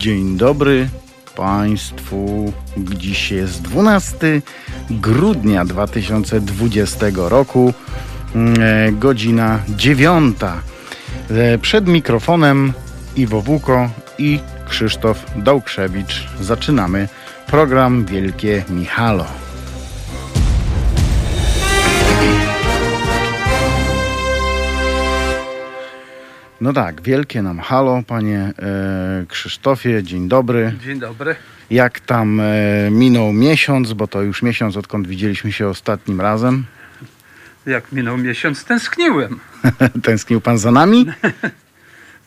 Dzień dobry Państwu. Dziś jest 12 grudnia 2020 roku, e, godzina 9. E, Przed mikrofonem Iwo Wuko i Krzysztof Dołkrzewicz. Zaczynamy program Wielkie Michalo. No tak, wielkie nam halo, panie e, Krzysztofie, dzień dobry. Dzień dobry. Jak tam e, minął miesiąc, bo to już miesiąc, odkąd widzieliśmy się ostatnim razem. Jak minął miesiąc, tęskniłem. Tęsknił pan za nami?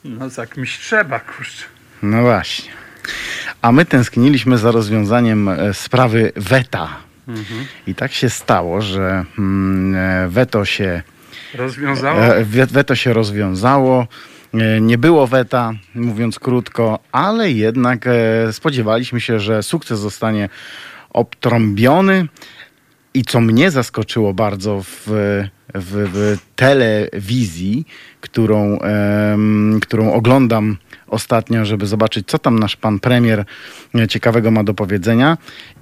No za kimś trzeba, kurczę. No właśnie. A my tęskniliśmy za rozwiązaniem e, sprawy weta. I tak się stało, że mm, e, weto się Rozwiązało? E, we- Weto się rozwiązało. E, Nie było weta, mówiąc krótko, ale jednak e, spodziewaliśmy się, że sukces zostanie obtrąbiony. I co mnie zaskoczyło bardzo w, w, w telewizji, którą, którą oglądam ostatnio, żeby zobaczyć, co tam nasz pan premier ciekawego ma do powiedzenia.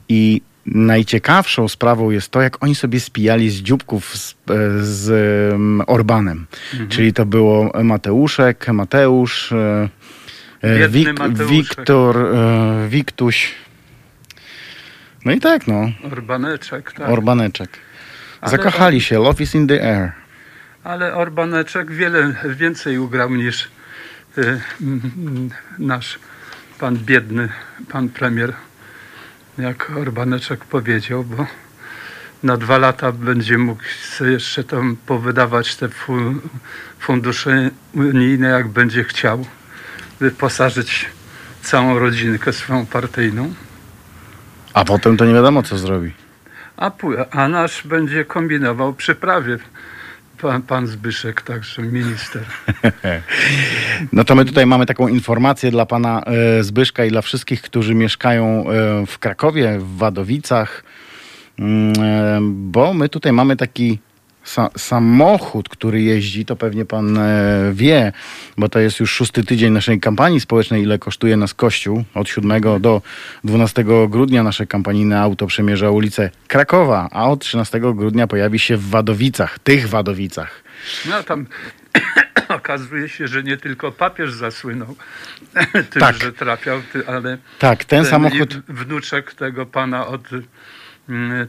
I najciekawszą sprawą jest to, jak oni sobie spijali z dzióbków z, e, z em, Orbanem. Czyli to było Mateuszek, Mateusz, e, e, Mateuszek. Wiktor, Wiktuś. No i tak, no. Orbaneczek, tak. Orbaneczek. Ale Zakochali się. Love is in the air. Ale Orbaneczek wiele więcej ugrał niż y, nasz pan biedny, pan premier. Jak Orbaneczek powiedział, bo na dwa lata będzie mógł jeszcze tam powydawać te fu, fundusze unijne, jak będzie chciał. Wyposażyć całą rodzinkę swoją partyjną. A potem to nie wiadomo, co zrobi. A, a nasz będzie kombinował przyprawie. Pan, pan Zbyszek, także minister. No to my tutaj mamy taką informację dla pana e, Zbyszka i dla wszystkich, którzy mieszkają e, w Krakowie, w Wadowicach, Mm, e, bo my tutaj mamy taki sa samochód, który jeździ, to pewnie pan e, wie, bo to jest już szósty tydzień naszej kampanii społecznej, ile kosztuje nas Kościół. Od 7 do 12 grudnia nasze kampanijne auto przemierza ulicę Krakowa, a od 13 grudnia pojawi się w Wadowicach, tych Wadowicach. No tam okazuje się, że nie tylko papież zasłynął tym, Tak. że trafiał, ale Tak, ten ten samochód... wnuczek tego pana od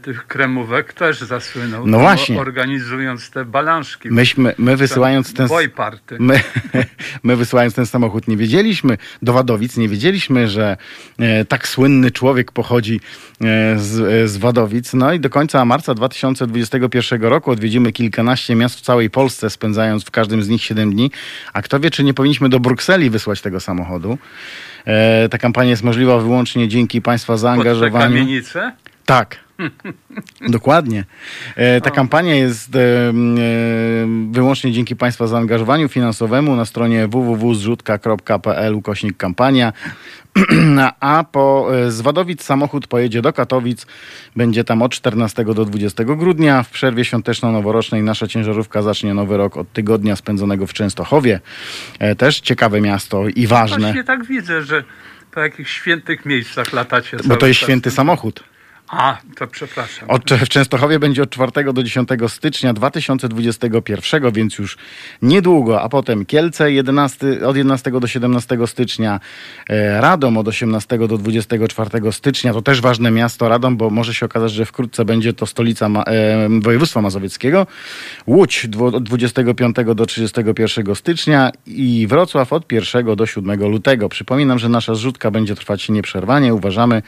tych kremówek też zasłynął. No właśnie. Organizując te balanszki. Myśmy, my wysyłając ten... Boy party. My, my wysyłając ten samochód nie wiedzieliśmy, do Wadowic nie wiedzieliśmy, że e, tak słynny człowiek pochodzi e, z, e, z Wadowic. No i do końca marca 2021 roku odwiedzimy kilkanaście miast w całej Polsce, spędzając w każdym z nich 7 dni. A kto wie, czy nie powinniśmy do Brukseli wysłać tego samochodu. E, ta kampania jest możliwa wyłącznie dzięki Państwa Pod te zaangażowaniu. kamienice. Tak. Dokładnie. E, ta kampania jest e, wyłącznie dzięki Państwa zaangażowaniu finansowemu na stronie www.zrzutka.pl ukośnik kampania. A po e, z Wadowic samochód pojedzie do Katowic. Będzie tam od 14 do 20 grudnia. W przerwie świąteczno-noworocznej nasza ciężarówka zacznie nowy rok od tygodnia spędzonego w Częstochowie. Też ciekawe miasto i ważne, Właśnie tak widzę, że po jakichś świętych miejscach latacie. bo to jest święty samochód. A, to przepraszam. Od, w Częstochowie będzie od 4 do 10 stycznia 2021, więc już niedługo, a potem Kielce 11, od 11 do 17 stycznia, e, Radom od 18 do 24 stycznia, to też ważne miasto Radom, bo może się okazać, że wkrótce będzie to stolica ma, e, województwa mazowieckiego, Łódź od 25 do 31 stycznia i Wrocław od 1 do 7 lutego. Przypominam, że nasza zrzutka będzie trwać nieprzerwanie. Uważamy,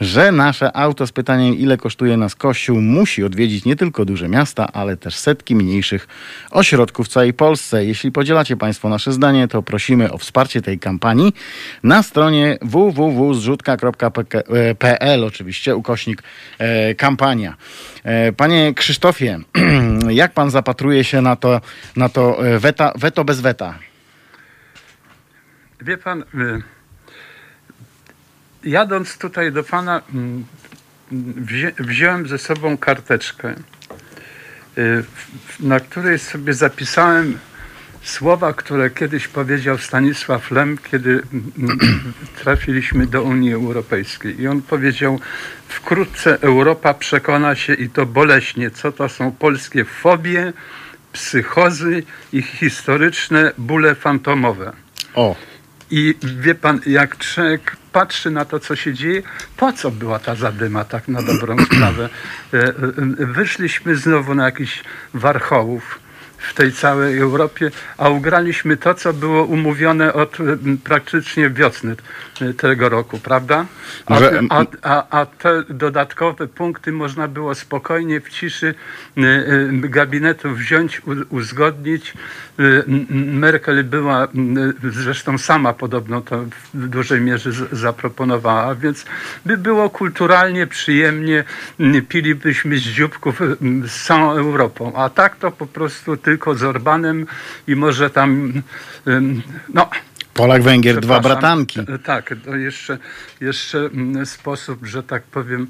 że nasze auto z pytaniem, ile kosztuje nas Kościół, musi odwiedzić nie tylko duże miasta, ale też setki mniejszych ośrodków w całej Polsce. Jeśli podzielacie Państwo nasze zdanie, to prosimy o wsparcie tej kampanii na stronie www.zrzutka.pl oczywiście, ukośnik e, kampania. E, panie Krzysztofie, jak Pan zapatruje się na to, na to e, weta, weto bez weta? Wie pan, jadąc tutaj do pana, wzię, wziąłem ze sobą karteczkę, y, na której sobie zapisałem słowa, które kiedyś powiedział Stanisław Lem, kiedy trafiliśmy do Unii Europejskiej. I on powiedział, wkrótce Europa przekona się i to boleśnie, co to są polskie fobie, psychozy i historyczne bóle fantomowe. O, I wie pan, jak człowiek patrzy na to, co się dzieje, po co była ta zadyma, tak na dobrą sprawę. E, e, e, Wyszliśmy znowu na jakiś warchołów w tej całej Europie, a ugraliśmy to, co było umówione od praktycznie wiosny tego roku, prawda? A, a, a, a te dodatkowe punkty można było spokojnie w ciszy gabinetu wziąć, uzgodnić. M, Merkel była, zresztą sama podobno to w dużej mierze zaproponowała, więc by było kulturalnie, przyjemnie, pilibyśmy z dzióbków m, z całą Europą, a tak to po prostu tylko z Orbanem i może tam, no, Polak, Węgier, dwa bratanki. E, Tak, to jeszcze, jeszcze sposób, że tak powiem,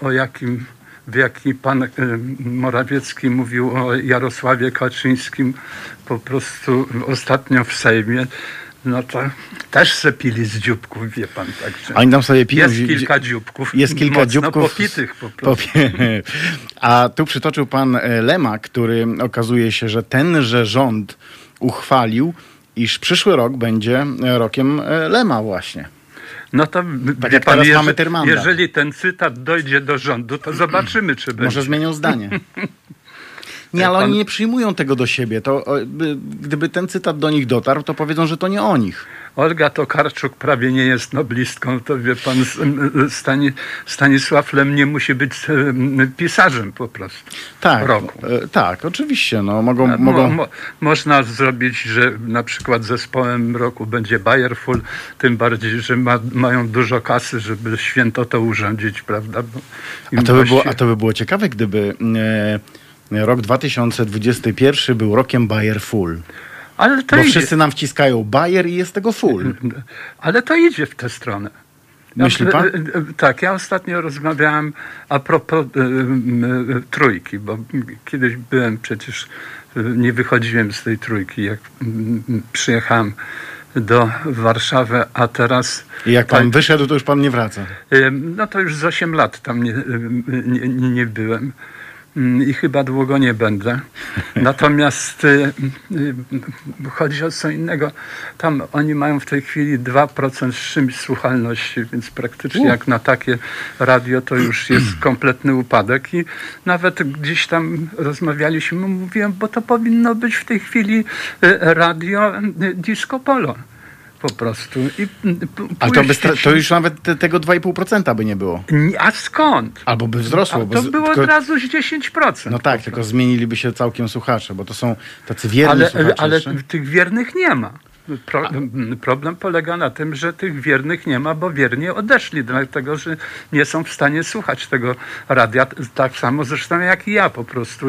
o jakim, w jaki pan e, Morawiecki mówił o Jarosławie Kaczyńskim po prostu ostatnio w Sejmie, no to też se pili z dzióbków, wie pan, także. Oni tam sobie piją. Jest kilka dzióbków. Jest kilka dzióbków. popitych po prostu. A tu przytoczył pan e, Lema, który okazuje się, że tenże rząd uchwalił, iż przyszły rok będzie e, rokiem e, Lema właśnie. No to Tak wie jak pan, jeżeli, mamy Tyrmanda. jeżeli ten cytat dojdzie do rządu, to zobaczymy, czy będzie. Może zmienią zdanie. Nie, ale oni nie przyjmują tego do siebie. To, gdyby ten cytat do nich dotarł, to powiedzą, że to nie o nich. Olga Tokarczuk prawie nie jest noblistką, to wie pan, Stani, Stanisław Lem nie musi być em, pisarzem po prostu. Tak, Roku. e, tak, oczywiście. No, mogą, Mo, mogą, mo, można zrobić, że na przykład zespołem roku będzie Bayerful, tym bardziej, że ma, mają dużo kasy, żeby święto to urządzić, prawda? A, to by było, a to by było ciekawe, gdyby e, rok 2021 był rokiem Bayer Full. Ale to Bo idzie. wszyscy nam wciskają Bayer i jest tego full. Ale to idzie w tę stronę. Myśli pan? e, e, Tak, ja ostatnio rozmawiałem a propos e, trójki, bo kiedyś byłem przecież, nie wychodziłem z tej trójki, jak przyjechałem do Warszawy, a teraz I jak pan tak, wyszedł, to już pan nie wraca. no to już z 8 lat tam nie, nie, nie byłem. Mm, I chyba długo nie będę. Natomiast y, y, chodzi o co innego. Tam oni mają w tej chwili 2% z czymś słuchalności, więc praktycznie jak na takie radio to już jest kompletny upadek. I nawet gdzieś tam rozmawialiśmy, mówiłem, bo to powinno być w tej chwili y, radio disco polo. Po prostu. I, Ale to, by to już nawet te, tego 2,5% by nie było. A skąd? Albo by A wzrosło. bo to z- było tylko- od razu z 10%. No tak, tylko zmieniliby się całkiem słuchacze, bo to są tacy wierni ale, słuchacze. ale jeszcze. tych wiernych nie ma. Pro, problem polega na tym, że tych wiernych nie ma, bo wierni odeszli, dlatego że nie są w stanie słuchać tego radia. Tak samo zresztą jak i ja po prostu.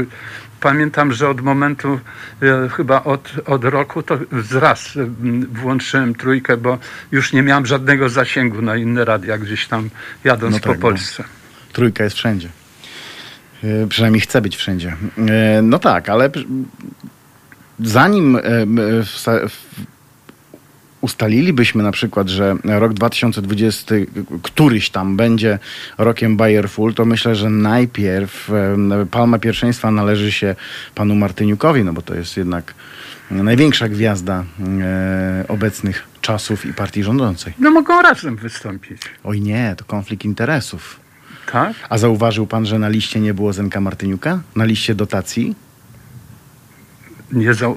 Pamiętam, że od momentu, e, chyba od, od roku, to wzraz e, włączyłem trójkę, bo już nie miałem żadnego zasięgu na inne radia gdzieś tam jadąc No po tak, no. Polsce. Trójka jest wszędzie. E, Przynajmniej chce być wszędzie. No tak, ale zanim ustalilibyśmy na przykład, że rok 2020 któryś tam będzie rokiem Bayer Full, to myślę, że najpierw palma pierwszeństwa należy się panu Martyniukowi, no bo to jest jednak największa gwiazda e, obecnych czasów i partii rządzącej. No mogą razem wystąpić. Oj nie, to konflikt interesów. Tak? A zauważył pan, że na liście nie było Zenka Martyniuka? Na liście dotacji? Nie za,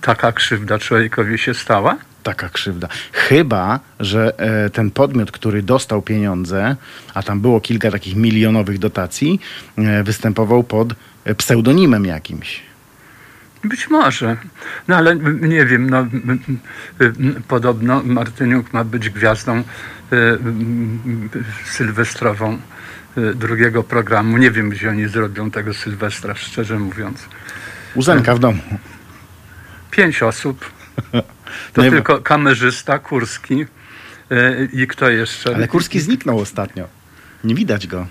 taka krzywda człowiekowi się stała? Taka krzywda. Chyba, że e, ten podmiot, który dostał pieniądze, a tam było kilka takich milionowych dotacji, e, występował pod e, pseudonimem jakimś. Być może. No ale nie wiem, no, podobno Martyniuk ma być gwiazdą sylwestrową drugiego programu. Nie wiem, gdzie oni zrobią tego Sylwestra, szczerze mówiąc. U Zenka w domu. Pięć osób. To Nie, tylko kamerzysta, Kurski e, i kto jeszcze? Ale Kurski zniknął ostatnio. Nie widać go.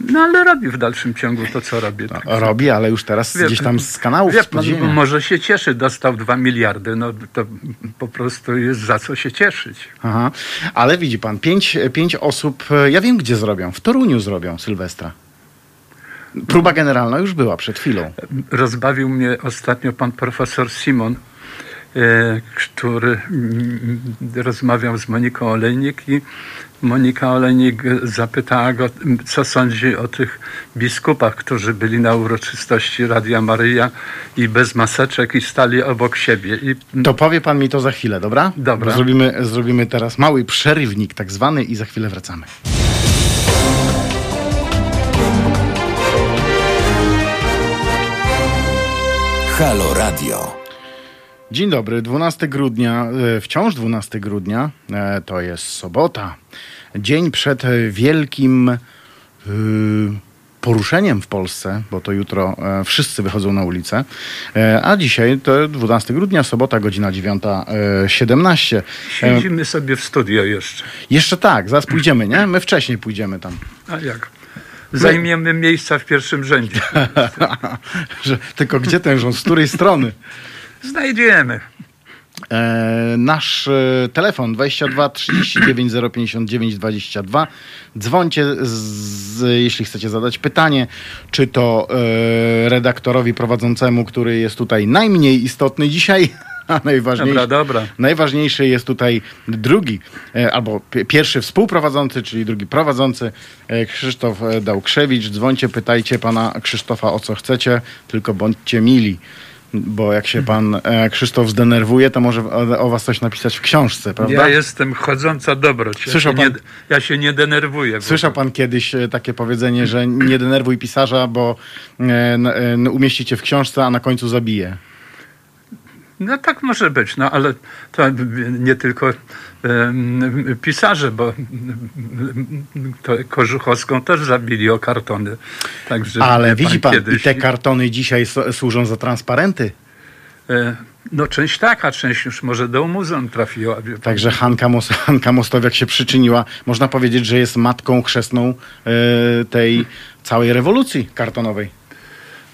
No ale robi w dalszym ciągu to, co robi. Tak. Robi, ale już teraz Wie- gdzieś tam z kanałów, Wie pan, może się cieszy, dostał 2 miliardy, no to po prostu jest za co się cieszyć. Aha. Ale widzi pan, pięć, pięć osób, e, ja wiem gdzie zrobią, w Toruniu zrobią Sylwestra. Próba generalna już była przed chwilą. Rozbawił mnie ostatnio pan profesor Simon, który mm, rozmawiał z Moniką Olejnik i Monika Olejnik zapytała go, co sądzi o tych biskupach, którzy byli na uroczystości Radia Maryja i bez maseczek i stali obok siebie. I To powie pan mi to za chwilę, dobra? Dobra. Zrobimy, zrobimy teraz mały przerywnik tak zwany i za chwilę wracamy. Halo Radio. Dzień dobry, 12 grudnia, e, wciąż 12 grudnia, e, to jest sobota. Dzień przed wielkim e, poruszeniem w Polsce, bo to jutro e, wszyscy wychodzą na ulicę. E, A dzisiaj to 12 grudnia, sobota, godzina 9.17. E, siedzimy sobie w studio jeszcze. Jeszcze tak, zaraz pójdziemy, nie? My wcześniej pójdziemy tam. A jak? Zajmiemy miejsca w pierwszym rzędzie. Tylko gdzie ten rząd, z której strony? Znajdziemy. E, nasz e, telefon 22 39 059 22. Dzwońcie, z, z, jeśli chcecie zadać pytanie, czy to e, redaktorowi prowadzącemu, który jest tutaj najmniej istotny dzisiaj, a najważniejszy. Dobra, dobra. Najważniejszy jest tutaj drugi, e, albo pi- pierwszy współprowadzący, czyli drugi prowadzący, e, Krzysztof e, Dałkrzewicz. Dzwońcie, pytajcie pana Krzysztofa o co chcecie, tylko bądźcie mili. Bo jak się pan e, Krzysztof zdenerwuje, to może o, was coś napisać w książce, prawda? Ja jestem chodząca dobroć. Ja, Słyszał się nie, pan- ja się nie denerwuję. Słyszał pan kiedyś e, takie powiedzenie, że nie denerwuj pisarza, bo e, umieścicie w książce, a na końcu zabije. No tak może być, no ale to nie tylko pisarze, bo to Korzuchowską też zabili o kartony. Także Ale widzi pan, kiedyś, i te kartony dzisiaj służą za transparenty. e, No część taka, część już może do muzeum trafiła. Także Hanka, Mos Hanka Mostowiak się przyczyniła, można powiedzieć, że jest matką chrzestną e, tej całej rewolucji kartonowej.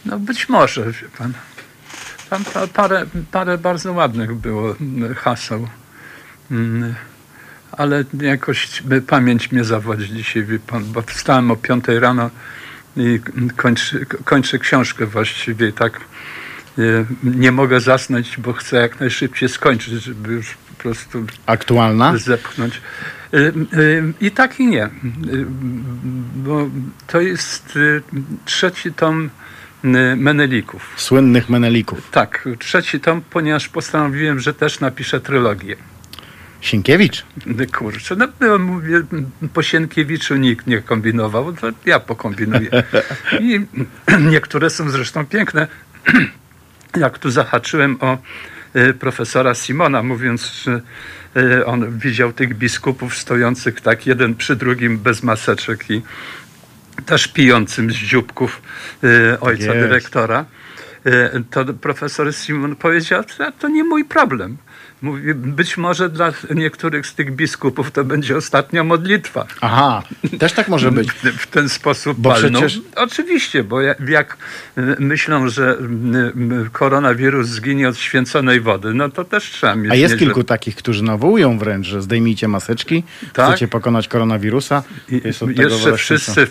No być może, wie pan. Tam pa, parę, parę bardzo ładnych było haseł. Mm, Ale jakoś pamięć mnie zawodzi dzisiaj, bo wstałem o 5 rano i kończy, kończę książkę właściwie tak e, nie mogę zasnąć, bo chcę jak najszybciej skończyć, żeby już po prostu Aktualna? zepchnąć. Y, y, I tak i nie. Bo to jest trzeci tom Menelików. Słynnych Menelików. Tak, trzeci tom, ponieważ postanowiłem, że też napiszę trylogię. Sienkiewicz. Y, Kurczę, no no, mówię, po Sienkiewiczu nikt nie kombinował, to ja pokombinuję. I niektóre są zresztą piękne. Jak tu zahaczyłem o y, profesora Simona, mówiąc, że y, on widział tych biskupów stojących tak jeden przy drugim bez maseczek i też pijącym z dzióbków y, ojca Jest. dyrektora, to profesor Simon powiedział, to, to nie mój problem. Mówi, być może dla niektórych z tych biskupów to będzie ostatnia modlitwa. Aha, też tak może być. W ten sposób Bo palną. przecież- Oczywiście, bo jak, jak y, myślą, że y, y, koronawirus zginie od święconej wody, no to też trzeba mieć A jest nieźle- kilku takich, którzy nawołują wręcz, że zdejmijcie maseczki, Tak. chcecie pokonać koronawirusa. Jest od tego jeszcze wszyscy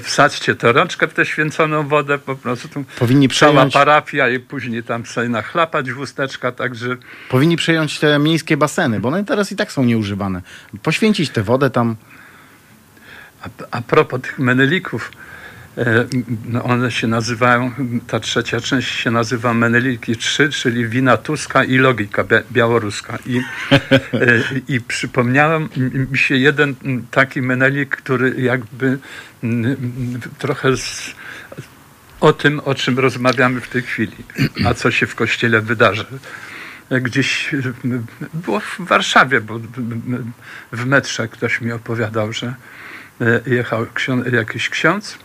wsadźcie tę rączkę w tę święconą wodę, po prostu Powinni cała przejąć, parafia i później tam sobie nachlapać w usteczka, także powinni przejąć te miejskie baseny, bo one teraz i tak są nieużywane. Poświęcić tę wodę tam. a, a propos tych menelików, e, no one się nazywają, ta trzecia część się nazywa Meneliki 3, czyli wina Tuska i logika bia- białoruska. I, e, I przypomniałem mi się jeden taki Menelik, który jakby trochę z, o tym, o czym rozmawiamy w tej chwili, a co się w kościele wydarzy. Gdzieś było w Warszawie, bo w metrze ktoś mi opowiadał, że e, jechał ksią- jakiś ksiądz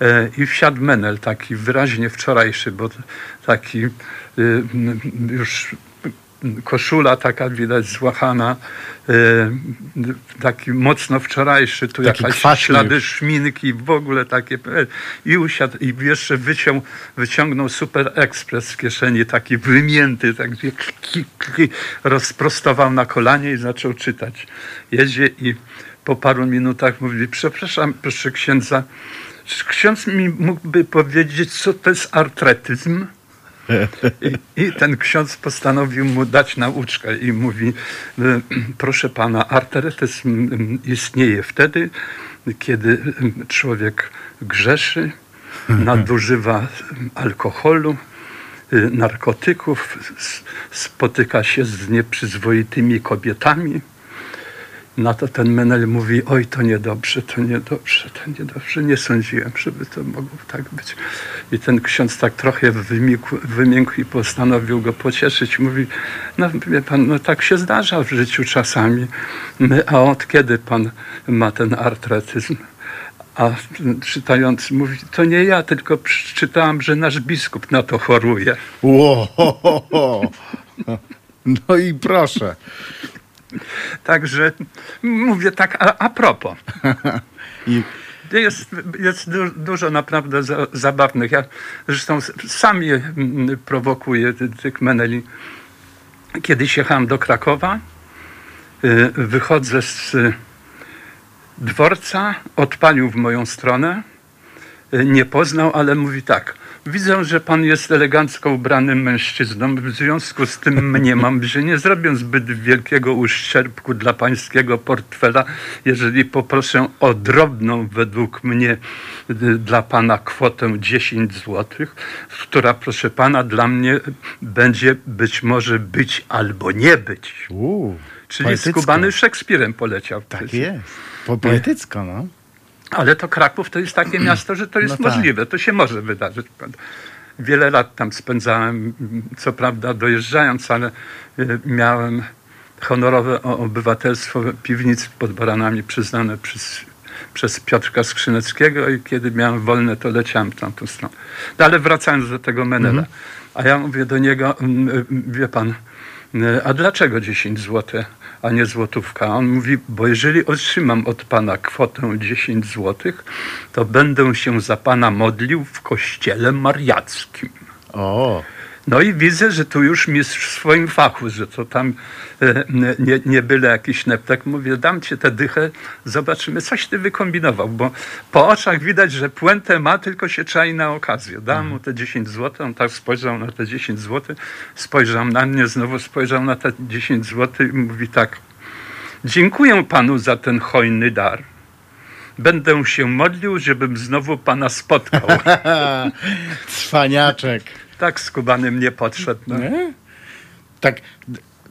e, i wsiadł menel taki wyraźnie wczorajszy, bo taki m, już koszula taka widać złachana, e, taki mocno wczorajszy, tu Taki jakaś ślady już. szminki, w ogóle takie. I usiadł i jeszcze wyciął, wyciągnął Super Express z kieszeni, taki wymięty, tak rozprostował na kolanie i zaczął czytać. Jedzie i po paru minutach mówi, przepraszam, proszę księdza, czy ksiądz mi mógłby powiedzieć, co to jest artretyzm? I, I ten ksiądz postanowił mu dać nauczkę i mówi, e, proszę pana, arterytyzm mm, istnieje wtedy, kiedy człowiek grzeszy, nadużywa alkoholu, y, narkotyków, spotyka się z nieprzyzwoitymi kobietami. Na to ten Menel mówi, oj to niedobrze, to niedobrze, to niedobrze, nie sądziłem, żeby to mogło tak być. I ten ksiądz tak trochę wymikł, wymiękł i postanowił go pocieszyć. Mówi, no wie pan, no tak się zdarza w życiu czasami, a od kiedy pan ma ten artretyzm? A czytający mówi, to nie ja, tylko przeczytałam, że nasz biskup na to choruje. Ło, No i proszę. Także mówię tak a, a propos. I Jest, jest du, dużo naprawdę za, zabawnych. Ja zresztą s- sam je mm, prowokuję, ty- tych meneli. Kiedyś jechałem do Krakowa, y, wychodzę z y, dworca, odpalił w moją stronę, y, nie poznał, ale mówi tak. Widzę, że pan jest elegancko ubranym mężczyzną. W związku z tym mniemam, że nie zrobię zbyt wielkiego uszczerbku dla pańskiego portfela, jeżeli poproszę o drobną według mnie y, dla pana kwotę 10 zł, która proszę pana dla mnie będzie być może być albo nie być. uu, Czyli poetycko. skubany Szekspirem poleciał. Tak jest. Po, poetycko, no. Ale to Kraków to jest takie miasto, że to jest No tak. możliwe, to się może wydarzyć. Wiele lat tam spędzałem, co prawda dojeżdżając, ale y, miałem honorowe obywatelstwo piwnicy pod Baranami przyznane przez, przez Piotrka Skrzyneckiego i kiedy miałem wolne, to leciałem w tamtą stronę. No, ale wracając do tego Menela. A ja mówię do niego, mm, y, wie pan, y, a dlaczego 10 zł, a nie złotówka? On mówi, bo jeżeli otrzymam od pana kwotę 10 zł, to będę się za pana modlił w kościele mariackim. O, No i widzę, że tu już mistrz w swoim fachu, że to tam e, nie, nie byle jakiś neptek. Mówię, dam ci tę dychę, zobaczymy, coś ty wykombinował, bo po oczach widać, że puentę ma, tylko się czai na okazję. Dam mu te 10 zł, on tak spojrzał na te 10 zł, spojrzał na mnie, znowu spojrzał na te 10 zł i mówi tak, dziękuję panu za ten hojny dar. Będę się modlił, żebym znowu pana spotkał. cwaniaczek. Tak skubany mnie podszedł. No. Nie? Tak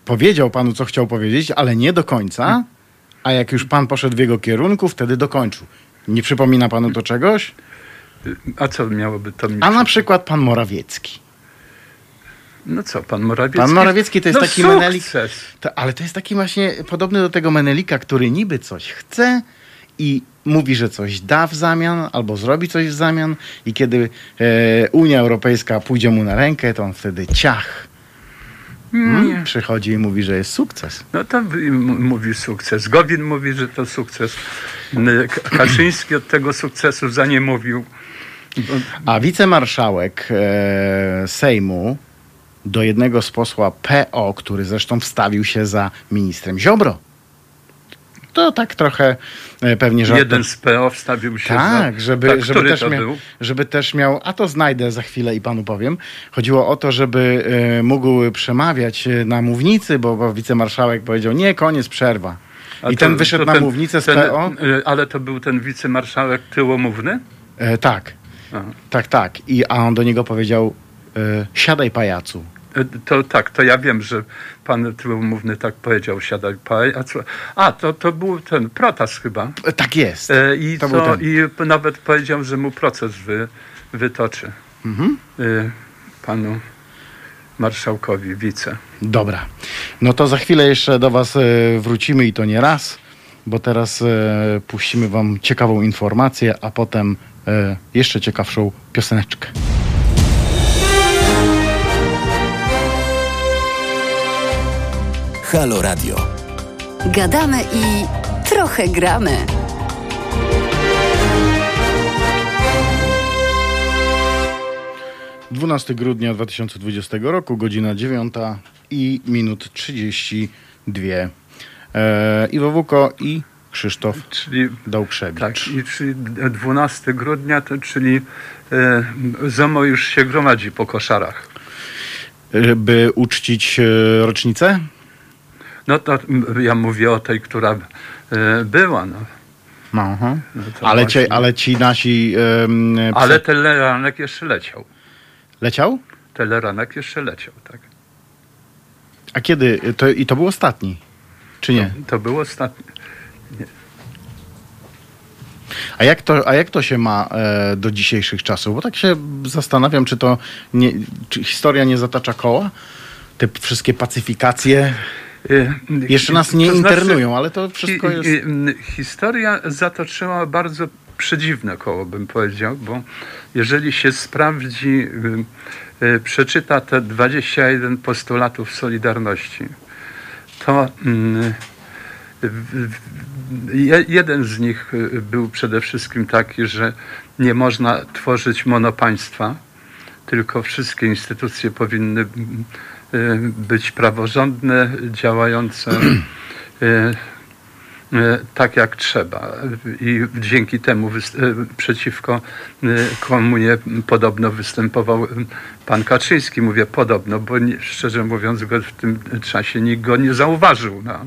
powiedział panu, co chciał powiedzieć, ale nie do końca. A jak już pan poszedł w jego kierunku, wtedy dokończył. Nie przypomina panu to czegoś? A co miałoby to mi A na przykład pan Morawiecki. No co, pan Morawiecki? Pan Morawiecki to jest no taki sukces. menelik. To, ale to jest taki właśnie podobny do tego Menelika, który niby coś chce i mówi, że coś da w zamian albo zrobi coś w zamian i kiedy e, Unia Europejska pójdzie mu na rękę, to on wtedy ciach. Hmm? Przychodzi i mówi, że jest sukces. No to mówi sukces. Gowin mówi, że to sukces. Kaczyński od tego sukcesu za nie mówił. A wicemarszałek e, Sejmu do jednego z posła PO, który zresztą wstawił się za ministrem Ziobro. To tak trochę e, pewnie żart. Jeden z PO wstawił się Tak, za... żeby, tak, żeby, też to mia- był? żeby też miał, a to znajdę za chwilę i panu powiem. Chodziło o to, żeby e, mógł przemawiać e, na mównicy, bo, bo wicemarszałek powiedział, nie, koniec, przerwa. A I to- ten wyszedł to na mównicę z ten, PO. Ale to był ten wicemarszałek tyłomówny? E, tak, Aha. tak, tak. I, a on do niego powiedział, e, siadaj pajacu. Y, To tak, to ja wiem, że pan tyłomówny tak powiedział, siadaj paj. A, co? a to, to był ten protas chyba. E, tak jest. E, I, To co. I nawet powiedział, że mu proces wy, wytoczy. Mhm. Panu marszałkowi, wice. Dobra. No to za chwilę jeszcze do Was e, wrócimy i to nie raz, bo teraz e, puścimy Wam ciekawą informację, a potem e, jeszcze ciekawszą pioseneczkę. Halo Radio. Gadamy i trochę gramy. Dwunasty grudnia 2020 roku, godzina 9 i minut 32. E, Iwo Wuko i Krzysztof Czyli Dałkrzewicz. tak, i czyli 12 grudnia, to czyli e, ZOMO już się gromadzi po koszarach. E, By uczcić e, rocznicę? No to ja mówię o tej, która e, była. No. No to ale, właśnie. ci, ale ci nasi... em, e, Ale teleranek jeszcze leciał. Leciał? Teleranek jeszcze leciał, tak. A kiedy? To, I to był ostatni? Czy nie? To był ostatni. A jak to, a jak to się ma e, do dzisiejszych czasów? Bo tak się zastanawiam, czy to nie, czy historia nie zatacza koła? Te wszystkie pacyfikacje. E, Jeszcze nas nie to znaczy, internują, ale to wszystko jest. m, Historia zatoczyła bardzo przedziwne koło, bym powiedział, bo jeżeli się sprawdzi, y, y, przeczyta te 21 postulatów Solidarności, to mm, jeden z nich y, był przede wszystkim taki, że nie można tworzyć monopaństwa, tylko wszystkie instytucje powinny mm, y, być praworządne, działające y, y, tak jak trzeba. I dzięki temu y, przeciwko y, komunie podobno występował y, pan Kaczyński. Mówię podobno, bo nie, szczerze mówiąc go w tym czasie nikt go nie zauważył. No,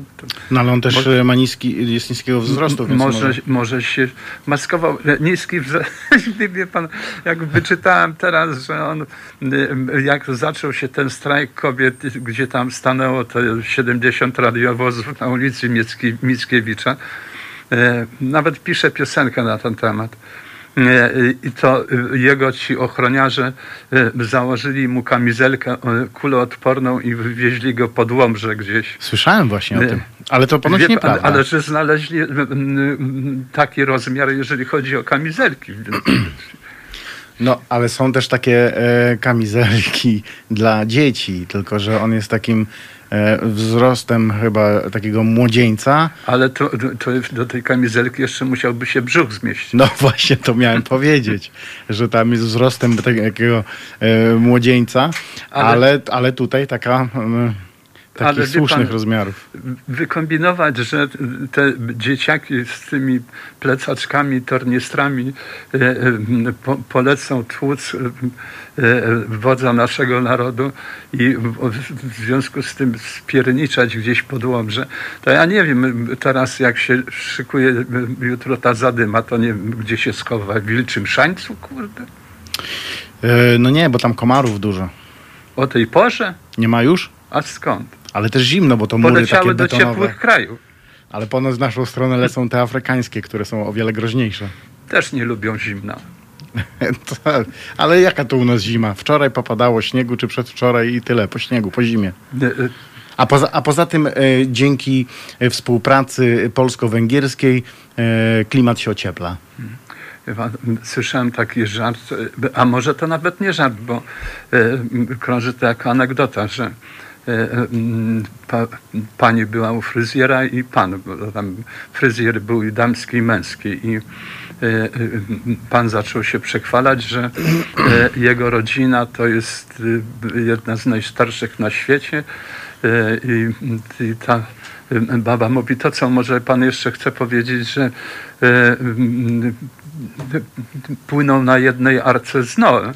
No ale on też Może- e, ma niski, jest niskiego wzrostu, może, może... może się maskował. Niski wzrost. Wie pan, jak wyczytałem teraz, że on, y, jak zaczął się ten strajk kobiet, gdzie tam stanęło te 70 radiowozów na ulicy Mickiewicza, e, nawet pisze piosenkę na ten temat. E, I to y, jego ci ochroniarze założyli mu kamizelkę kuloodporną i wywieźli go pod Łomże gdzieś. Słyszałem właśnie o tym. Ale to ponoć Wie nieprawda. ale że znaleźli taki rozmiar, jeżeli chodzi o kamizelki. No, ale są też takie e, kamizelki dla dzieci, tylko że on jest takim e, wzrostem chyba takiego młodzieńca. Ale to, to do tej kamizelki jeszcze musiałby się brzuch zmieścić. No właśnie to miałem powiedzieć, że tam jest wzrostem takiego e, młodzieńca, ale, Ale- ale, tutaj taka Ale takich wie słusznych pan- rozmiarów. Wykombinować, że te dzieciaki z tymi plecaczkami, torniestrami e, e, po, polecą tłuc e, wodza naszego narodu i w, związku z tym spierniczać gdzieś pod Łomże, to ja nie wiem, teraz jak się szykuje jutro ta zadyma, to nie wiem, gdzie się schowa, w Wilczym Szańcu, kurde? No nie, bo tam komarów dużo. O tej porze? Nie ma już? A skąd? Ale też zimno, bo to mury takie do betonowe. ciepłych krajów. Ale ponoć w naszą stronę lecą te afrykańskie, które są o wiele groźniejsze. Też nie lubią zimna. To, ale jaka to u nas zima? Wczoraj popadało śniegu, czy przedwczoraj i tyle, po śniegu, po zimie. E, A poza, a poza tym e, dzięki e, współpracy polsko-węgierskiej e, klimat się ociepla. Słyszałem taki żart, e, a może to nawet nie żart, bo e, krąży to jako anegdota, że pa, pani była u fryzjera i pan, bo tam fryzjer był i damski i męski i e, e, pan zaczął się przechwalać, że e, jego rodzina to jest e, jedna z najstarszych na świecie e, i, i ta e, baba mówi, to co może pan jeszcze chce powiedzieć, że e, m, płyną na jednej arce z Noe.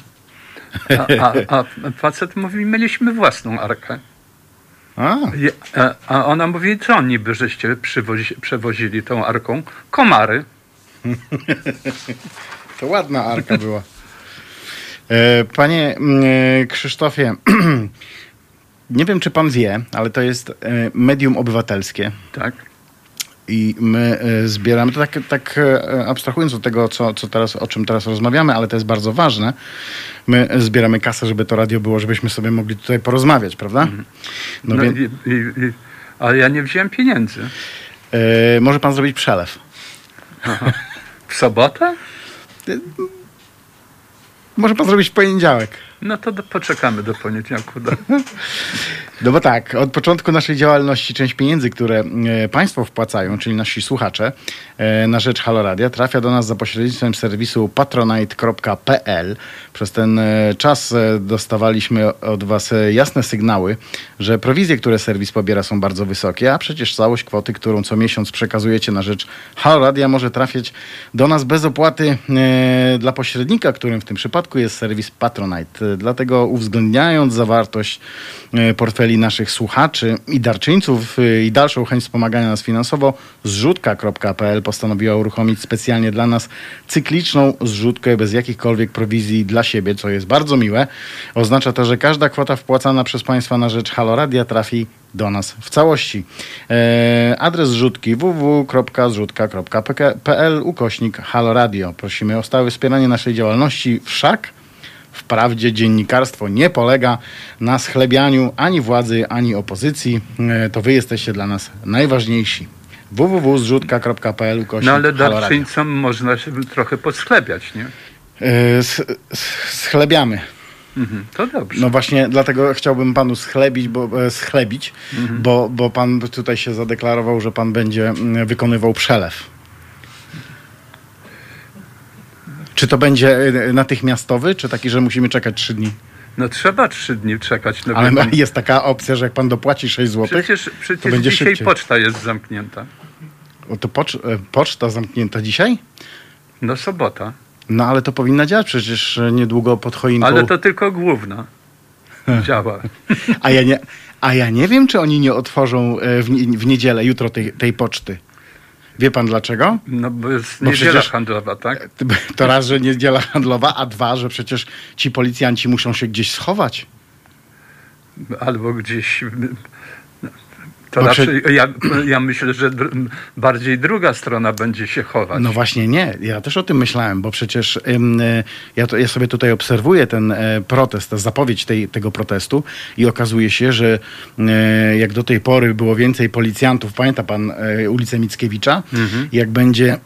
A, a, a facet mówi, mieliśmy własną arkę. A, a- ona mówi, co niby żeście przywozi, przewozili tą arką? Komary. to ładna arka była. E, Panie e, Krzysztofie, nie wiem czy pan wie, ale to jest e, medium obywatelskie. Tak. I my e, zbieramy, to tak, tak e, abstrahując od tego, co, co teraz, o czym teraz rozmawiamy, ale to jest bardzo ważne, my zbieramy kasę, żeby to radio było, żebyśmy sobie mogli tutaj porozmawiać, prawda? No, No więc i, i, ale ja nie wziąłem pieniędzy. e, może pan zrobić przelew. W sobotę? Może pan zrobić w poniedziałek. No to do, poczekamy do poniedziałku. Do... No bo tak, od początku naszej działalności część pieniędzy, które e, Państwo wpłacają, czyli nasi słuchacze, e, na rzecz Haloradia, trafia do nas za pośrednictwem serwisu patronite.pl. Przez ten e, czas dostawaliśmy od Was jasne sygnały, że prowizje, które serwis pobiera są bardzo wysokie, a przecież całość kwoty, którą co miesiąc przekazujecie na rzecz Haloradia może trafiać do nas bez opłaty dla pośrednika, którym w tym przypadku jest serwis Patronite. E, Dlatego uwzględniając zawartość e, portfeli naszych słuchaczy i darczyńców e, i dalszą chęć wspomagania nas finansowo, zrzutka.pl postanowiła uruchomić specjalnie dla nas cykliczną zrzutkę bez jakichkolwiek prowizji dla siebie, co jest bardzo miłe. Oznacza to, że każda kwota wpłacana przez Państwa na rzecz Haloradia trafi do nas w całości. E, adres zrzutki www.zrzutka.pl ukośnik Haloradio. Prosimy o stałe wspieranie naszej działalności. Wszak wprawdzie dziennikarstwo nie polega na schlebianiu ani władzy, ani opozycji. E, to wy jesteście dla nas najważniejsi. www.zrzutka.pl No ale darczyńcom można się trochę podsklepiać, nie? E, Schlebiamy. Mhm. To dobrze. No właśnie dlatego chciałbym panu schlebić, bo, e, schlebić, Mhm. bo, bo pan tutaj się zadeklarował, że pan będzie mm, wykonywał przelew. Czy to będzie e, natychmiastowy, czy taki, że musimy czekać trzy dni? No trzeba trzy dni czekać. No, Ale pan. jest taka opcja, że jak pan dopłaci 6 zł, Przecież, przecież będzie dzisiaj szybciej. poczta jest zamknięta. o, to pocz, e, poczta zamknięta dzisiaj? No sobota. No ale to powinna działać przecież e, niedługo pod choinką. Ale to tylko główna działa. A, ja nie, a ja nie wiem, czy oni nie otworzą w, w niedzielę, jutro tej, tej poczty. Wie pan dlaczego? No bo jest Bo niedziela przecież- handlowa, tak? To raz, że niedziela handlowa, a dwa, że przecież ci policjanci muszą się gdzieś schować. Albo gdzieś... To Bo raczej, ja, ja myślę, że dr- bardziej druga strona będzie się chować. No właśnie nie, ja też o tym myślałem, bo przecież ym, y, ja, to, ja sobie tutaj obserwuję ten e, protest, tę zapowiedź tej, tego protestu i okazuje się, że e, jak do tej pory było więcej policjantów, pamięta pan e, ulicę Mickiewicza, jak będzie e,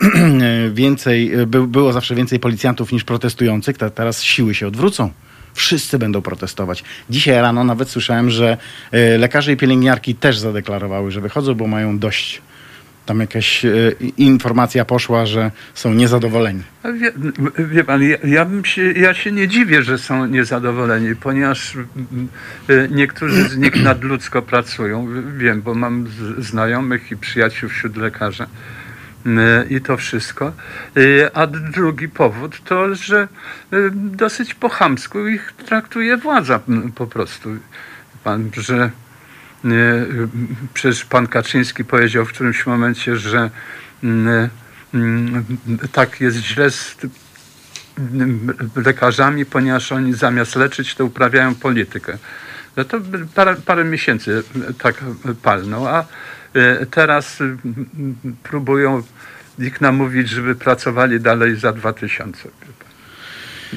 więcej, e, by, było zawsze więcej policjantów niż protestujących, to teraz siły się odwrócą. Wszyscy będą protestować. Dzisiaj rano nawet słyszałem, że e, lekarze i pielęgniarki też zadeklarowały, że wychodzą, bo mają dość. Tam jakaś e, informacja poszła, że są niezadowoleni. Wie, wie pan, ja, ja, się, ja się nie dziwię, że są niezadowoleni, ponieważ mm, y, niektórzy z nich nadludzko pracują. Wiem, bo mam znajomych i przyjaciół wśród lekarzy. I to wszystko. Y, A drugi powód to, że y, dosyć po chamsku ich traktuje władza po prostu. Pan, że y, przecież pan Kaczyński powiedział w którymś momencie, że mm, mm, tak jest źle z mm, lekarzami, ponieważ oni zamiast leczyć, to uprawiają politykę. No to parę, parę miesięcy tak palną, a teraz y, próbują ich namówić, żeby pracowali dalej za 2000. wie pan.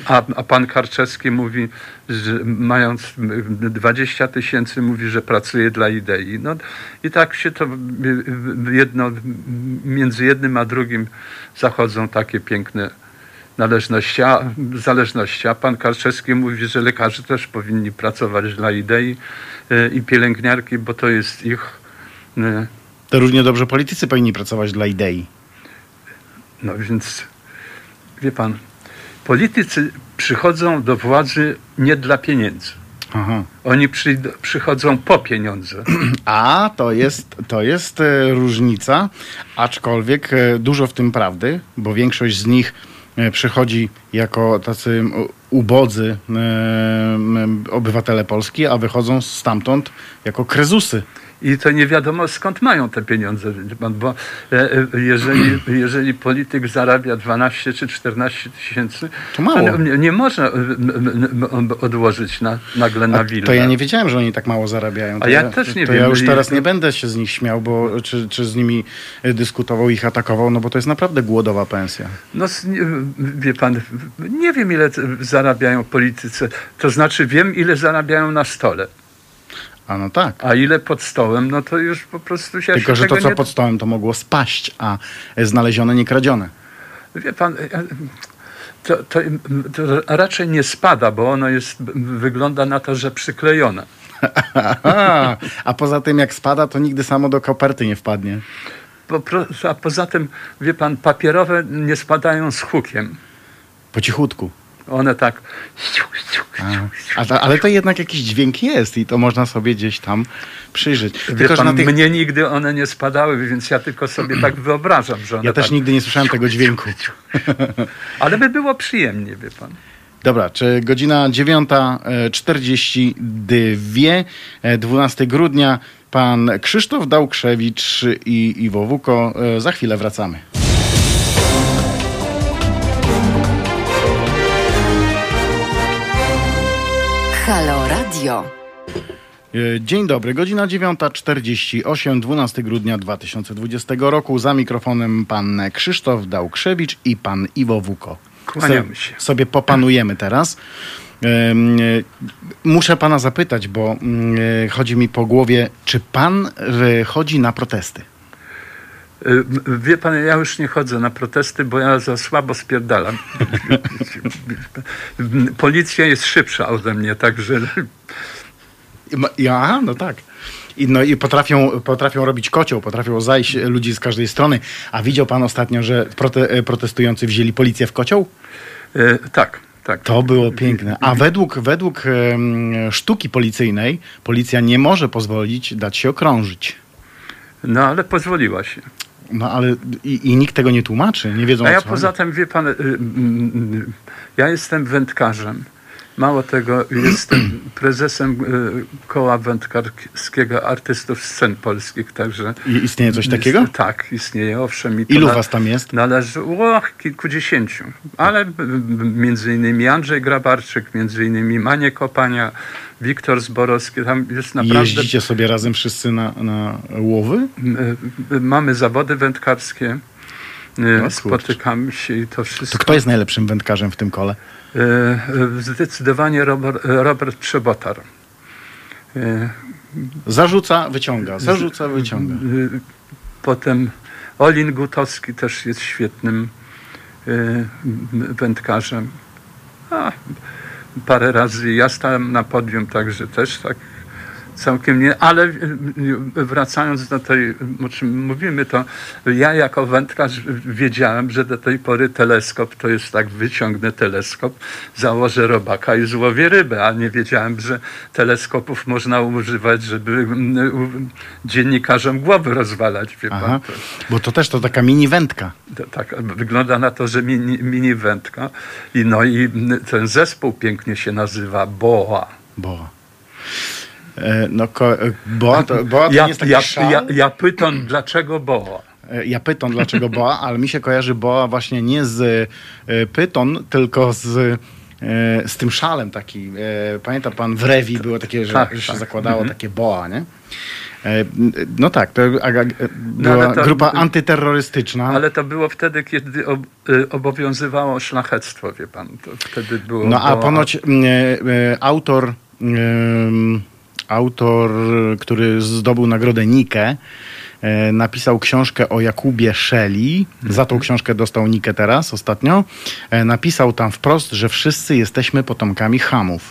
A, a pan Karczewski mówi, że mając 20 tysięcy, mówi, że pracuje dla idei. No i tak się to y, jedno, między jednym a drugim zachodzą takie piękne należności, a, zależności. A pan Karczewski mówi, że lekarze też powinni pracować dla idei y, i pielęgniarki, bo to jest ich y, To równie dobrze politycy powinni pracować dla idei. No więc wie pan, politycy przychodzą do władzy nie dla pieniędzy. Aha. Oni przyjdą, przychodzą po pieniądze. A to jest, to jest e, różnica, aczkolwiek e, dużo w tym prawdy, bo większość z nich e, przychodzi jako tacy ubodzy obywatele Polski, a wychodzą stamtąd jako krezusy. I to nie wiadomo skąd mają te pieniądze, bo e, e, jeżeli, jeżeli polityk zarabia 12 czy 14 tysięcy, To mało. nie, nie można odłożyć na, nagle na willę. to ja nie wiedziałem, że oni tak mało zarabiają. To A ja też nie to wiem. ja już teraz nie będę się z nich śmiał, bo czy, czy z nimi e, dyskutował, ich atakował, no bo to jest naprawdę głodowa pensja. No, wie pan, nie wiem ile zarabiają politycy. To znaczy wiem ile zarabiają na stole. A no tak. A ile pod stołem, no to już po prostu się Tylko, że to, co nie... pod stołem, to mogło spaść, a e, znalezione, nie kradzione. Wie pan, e, to, to, to raczej nie spada, bo ono jest, wygląda na to, że przyklejone. A, poza tym jak spada, to nigdy samo do koperty nie wpadnie. Po, a poza tym, wie pan, papierowe nie spadają z hukiem. Po cichutku. One tak. A, ale to jednak jakiś dźwięk jest i to można sobie gdzieś tam przyjrzeć. Wie Tylko, pan, na tych... mnie nigdy one nie spadały, więc ja tylko sobie tak wyobrażam, że one Ja też tak... nigdy nie słyszałem tego dźwięku. Ale by było przyjemnie, wie pan. Dobra, czy godzina 9.42, e, 12 grudnia, pan Krzysztof Dałkrzewicz i Iwo Wuko. E, Za chwilę wracamy. Halo Radio. E, Dzień dobry, godzina 9.48, 12 grudnia 2020 roku. Za mikrofonem pan Krzysztof Dałkrzewicz i pan Iwo Wuko. Kłaniamy się. Sobie popanujemy teraz. E, Muszę pana zapytać, bo mm, e, chodzi mi po głowie, czy pan chodzi na protesty? Y, Wie pan, ja już nie chodzę na protesty, bo ja za słabo spierdalam. Policja jest szybsza ode mnie, także Ja, no tak. I, no, I potrafią, potrafią robić kocioł, potrafią zajść ludzi z każdej strony. A widział pan ostatnio, że prote, e, protestujący wzięli policję w kocioł? y, tak, tak. To było piękne. A według, według sztuki policyjnej policja nie może pozwolić dać się okrążyć. No ale pozwoliła się. No ale i, i nikt tego nie tłumaczy, nie wiedzą A ja co poza chodzi. tym, wie pan, y, mm, y, ja jestem wędkarzem. Mało tego, jestem prezesem y, koła wędkarskiego artystów scen polskich, także... I istnieje coś takiego? Jest, tak, istnieje, owszem. I Ilu na- was tam jest? Należy, o, kilkudziesięciu, ale między innymi Andrzej Grabarczyk, między innymi Manie Kopania, Wiktor Zborowski, tam jest naprawdę... Jeździcie sobie razem wszyscy na, na łowy? Mamy zawody wędkarskie, kurczę. spotykamy się i to wszystko. To kto jest najlepszym wędkarzem w tym kole? Y, y, Zdecydowanie Robert, Robert Przebotar. Zarzuca, wyciąga, zarzuca, wyciąga. Potem Olin Gutowski też jest świetnym wędkarzem. A, parę razy. Ja stałem na podium, także też tak całkiem nie, ale y, wracając do tej, o czym mówimy, to ja jako wędkarz wiedziałem, że do tej pory teleskop to jest tak, wyciągnę teleskop, założę robaka i złowię rybę, a nie wiedziałem, że teleskopów można używać, żeby dziennikarzom głowy rozwalać, wie pan. Aha, To, bo to też to taka mini wędka. to, tak wygląda na to, że mini, mini wędka i no i ten zespół pięknie się nazywa BOA. Boa. E, no, ko, boa to, boa to Ja, nie jest taki ja, szal. ja, ja pytam, dlaczego BOA? E, Ja pytam, dlaczego boa, ale mi się kojarzy boa właśnie nie z e, pyton, tylko z, z tym szalem taki. Pamięta pan w Rewi było takie, że, Tak, że się tak. zakładało Mhm. takie boa, nie? No tak, to a- była No to- grupa antyterrorystyczna. Ale to było wtedy, kiedy ob, obowiązywało szlachectwo, wie pan. To wtedy było No a BOA. ponoć mm, autor, em, autor, który zdobył nagrodę Nike, napisał książkę o Jakubie Szeli. Za tą książkę dostał Nikę teraz, ostatnio. E, Napisał tam wprost, że wszyscy jesteśmy potomkami Hamów.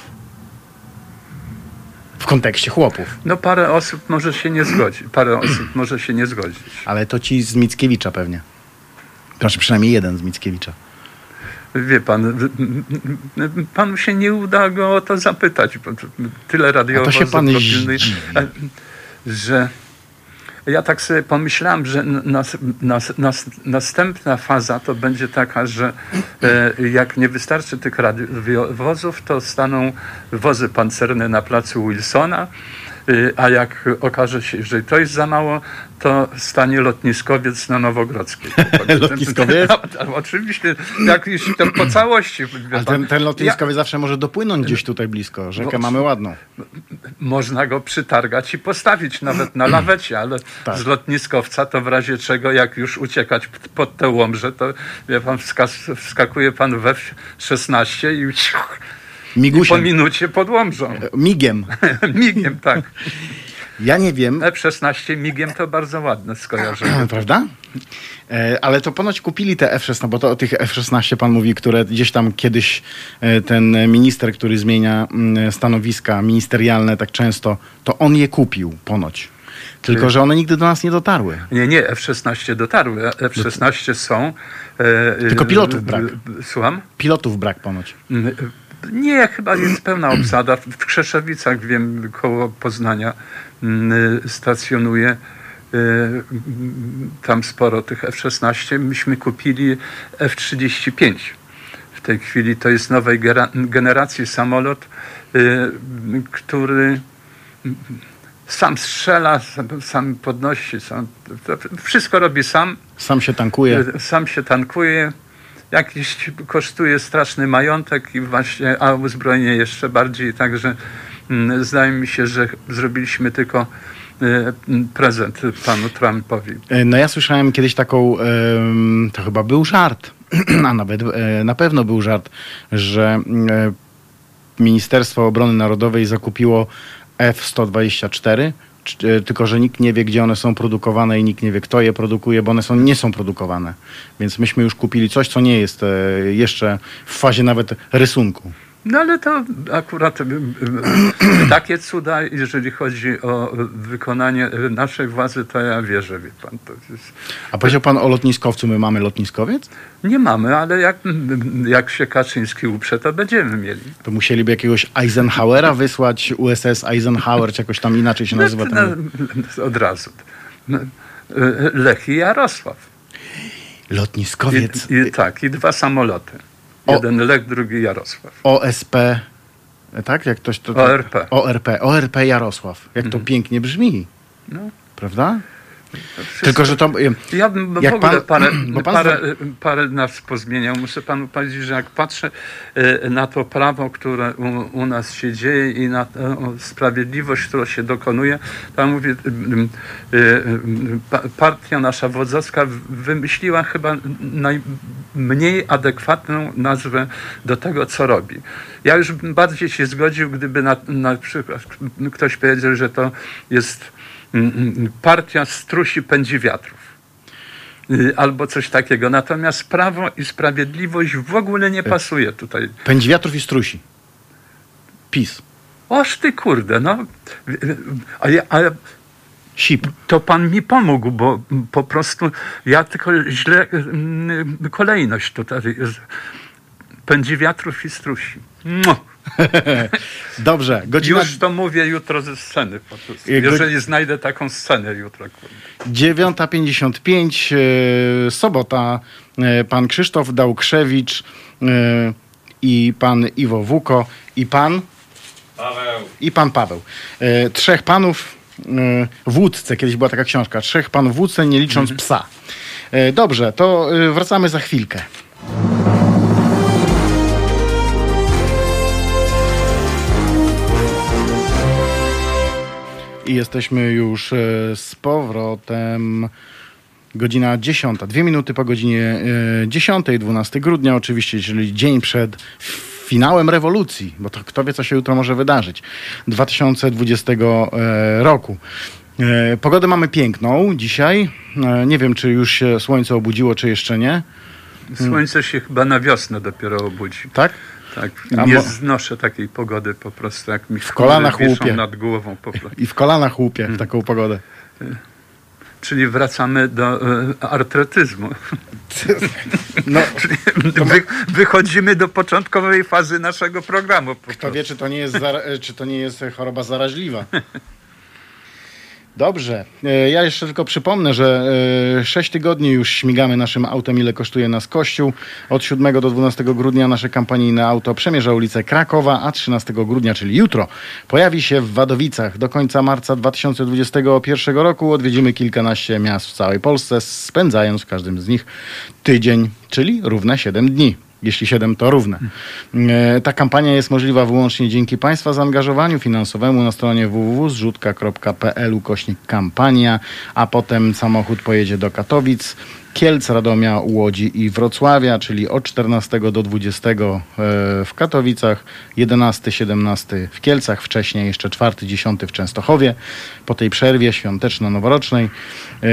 W kontekście chłopów. No parę osób może się nie zgodzi. Parę osób może się nie zgodzić. Ale to ci z Mickiewicza pewnie. Znaczy przynajmniej jeden z Mickiewicza. Wie pan, panu się nie uda go o to zapytać, to tyle radiowozów się pan że ja tak sobie pomyślałem, że nas, nas, nas, następna faza to będzie taka, że e, jak nie wystarczy tych radiowozów, to staną wozy pancerne na placu Wilsona, a jak okaże się, że to jest za mało, to stanie lotniskowiec na Nowogrodzkiej. Lotniskowiec? Oczywiście, jak już to po całości. Ale ten, ten lotniskowy zawsze może dopłynąć gdzieś tutaj blisko. Rzekę No, mamy ładną. można go przytargać i postawić nawet na lawecie, ale Tak. z lotniskowca to w razie czego, jak już uciekać pod te łomże, to wie pan, wskakuje pan we F-16 i, i po Migusiem. minucie pod łomżą. Migiem. Migiem, tak. Ja nie wiem, F-16 migiem to bardzo ładne skojarzenie. prawda? E, Ale to ponoć kupili te F-16, bo to o tych F-16 pan mówi, które gdzieś tam kiedyś e, ten minister, który zmienia mm, stanowiska ministerialne tak często, to on je kupił ponoć. Tylko, że one nigdy do nas nie dotarły. Nie, nie, F-16 dotarły. F-16 są. e, Tylko e, pilotów brak. e, Słucham? Pilotów brak ponoć. Mm, Nie, chyba jest pełna obsada. W Krzeszowicach, wiem, koło Poznania mm, stacjonuje. mm, Tam sporo tych F-16. Myśmy kupili F-35. W tej chwili to jest nowej generacji samolot, e, który sam strzela, sam- podnosi, sam, wszystko robi sam. Sam się tankuje. Sam się tankuje, jakiś kosztuje straszny majątek i właśnie, a uzbrojenie jeszcze bardziej, także mm, zdaje mi się, że zrobiliśmy tylko e, prezent panu Trumpowi. E, No ja słyszałem kiedyś taką, to chyba był żart, a nawet e, na pewno był żart, że Ministerstwo Obrony Narodowej zakupiło F-124, c- e, tylko że nikt nie wie, gdzie one są produkowane i nikt nie wie, kto je produkuje, bo one są, nie są produkowane. Więc myśmy już kupili coś, co nie jest e, jeszcze w fazie nawet rysunku. No ale to akurat y, y, takie cuda, jeżeli chodzi o wykonanie naszej władzy, to ja wierzę, wie pan. To jest, A powiedział pan o lotniskowcu, my mamy lotniskowiec? nie mamy, ale jak, jak się Kaczyński uprze, to będziemy mieli. To musieliby jakiegoś Eisenhowera wysłać, USS Eisenhower, czy jakoś tam inaczej się nazywa ten... No, Od razu. No, y, Lech i Jarosław. Lotniskowiec I, i, tak, i dwa samoloty. O- Jeden Lech, drugi Jarosław. OSP, tak? Jak ktoś to... ORP. ORP, ORP Jarosław. Jak to pięknie brzmi, No, prawda? Wszystko- Tylko, że to... y, Ja bym w ogóle pan- parę, pan parę, parę nas pozmieniał. Muszę panu powiedzieć, że jak patrzę e, na to prawo, które u, u nas się dzieje i na tę sprawiedliwość, która się dokonuje, to mówię, pa- partia nasza wodzowska wymyśliła chyba najmniej adekwatną nazwę do tego, co robi. Ja już bym bardziej się zgodził, gdyby na, na przykład ktoś powiedział, że to jest partia strusi pędzi wiatrów. Y, Albo coś takiego. Natomiast prawo i sprawiedliwość w ogóle nie pasuje tutaj. Pędzi wiatrów i strusi. PiS. Oż ty kurde, no. Y, y, ale SIP. to pan mi pomógł, bo po prostu ja tylko źle mm, kolejność tutaj. Pędzi wiatrów i strusi. Mua. Dobrze, godzina Już to mówię jutro ze sceny po prostu. Jeżeli znajdę taką scenę jutro. Kurde. 9.55, e, sobota. E, Pan Krzysztof Dałkrzewicz e, i pan Iwo Wuko i pan... Paweł. I pan Paweł. Trzech panów e, w łódce, kiedyś była taka książka, trzech panów w łódce, nie licząc psa. E, dobrze, to wracamy za chwilkę. I jesteśmy już e, z powrotem. Godzina 10, dwie minuty po godzinie e, 10, 12 grudnia oczywiście, czyli dzień przed finałem rewolucji, bo to kto wie, co się jutro może wydarzyć, 2020 e, roku. E, Pogodę mamy piękną dzisiaj. E, Nie wiem, czy już się słońce obudziło, czy jeszcze nie. Słońce się chyba na wiosnę dopiero obudzi. Tak? Tak, nie mo- znoszę takiej pogody po prostu, jak mi w kolanach łupie. nad głową. Po prostu. I w kolanach łupie w taką pogodę. Czyli wracamy do e, artretyzmu. No, Wy, wychodzimy do początkowej fazy naszego programu. Po Kto prostu. wie, czy to nie jest, zara- czy to nie jest choroba zaraźliwa. Dobrze. E, Ja jeszcze tylko przypomnę, że 6 tygodni już śmigamy naszym autem, ile kosztuje nas Kościół. Od 7 do 12 grudnia nasze kampanijne auto przemierza ulicę Krakowa, a 13 grudnia, czyli jutro, pojawi się w Wadowicach. Do końca marca 2021 roku odwiedzimy kilkanaście miast w całej Polsce, spędzając w każdym z nich tydzień, czyli równe 7 dni. Jeśli 7 to równe. E, Ta kampania jest możliwa wyłącznie dzięki Państwa zaangażowaniu finansowemu na stronie www.zrzutka.pl ukośnik kampania, a potem samochód pojedzie do Katowic Kielc, Radomia, Łodzi i Wrocławia, czyli od 14 do 20 e, w Katowicach, 11, 17 w Kielcach, wcześniej jeszcze 4, 10 w Częstochowie. Po tej przerwie świąteczno-noworocznej e,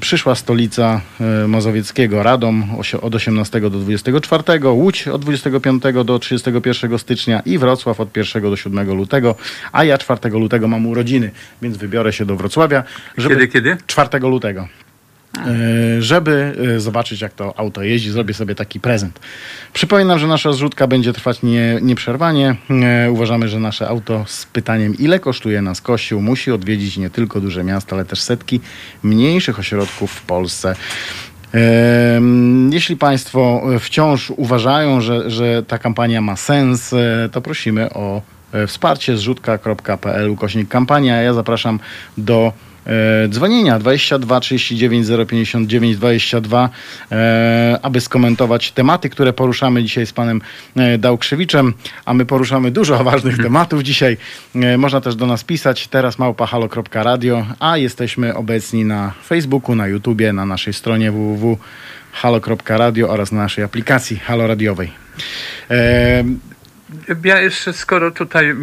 przyszła stolica e, Mazowieckiego, Radom od 18 do 24, Łódź od 25 do 31 stycznia i Wrocław od 1 do 7 lutego, a ja 4 lutego mam urodziny, więc wybiorę się do Wrocławia. Żeby... Kiedy, kiedy? 4 lutego. E, Żeby e, zobaczyć, jak to auto jeździ, zrobię sobie taki prezent. Przypominam, że nasza zrzutka będzie trwać nie, nieprzerwanie. E, Uważamy, że nasze auto z pytaniem, ile kosztuje nas kościół, musi odwiedzić nie tylko duże miasta, ale też setki mniejszych ośrodków w Polsce. Jeśli Państwo wciąż uważają, że, że ta kampania ma sens, to prosimy o wsparcie zrzutka.pl ukośnik kampania. Ja zapraszam do dzwonienia 22 39 059 22, e, aby skomentować tematy, które poruszamy dzisiaj z panem e, Dałkrzewiczem, a my poruszamy dużo ważnych tematów dzisiaj. E, można też do nas pisać teraz małpahalo.radio, a jesteśmy obecni na Facebooku, na YouTubie, na naszej stronie www.halo.radio oraz na naszej aplikacji Halo Radiowej. E, Ja jeszcze, skoro tutaj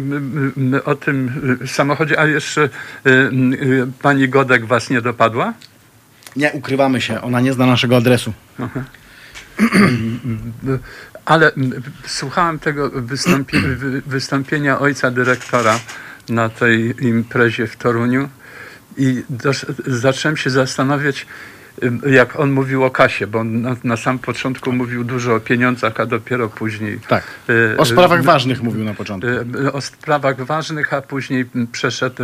o tym y, samochodzie, a jeszcze y, y, pani Godek was nie dopadła? nie ukrywamy się, ona nie zna naszego adresu. Ale słuchałem tego wystąpi wy- wystąpienia ojca dyrektora na tej imprezie w Toruniu i zacząłem się zastanawiać, jak on mówił o kasie, bo on na, na sam początku mówił dużo o pieniądzach, a dopiero później Tak. y, O sprawach y, ważnych mówił na początku. y, o sprawach ważnych, a później przeszedł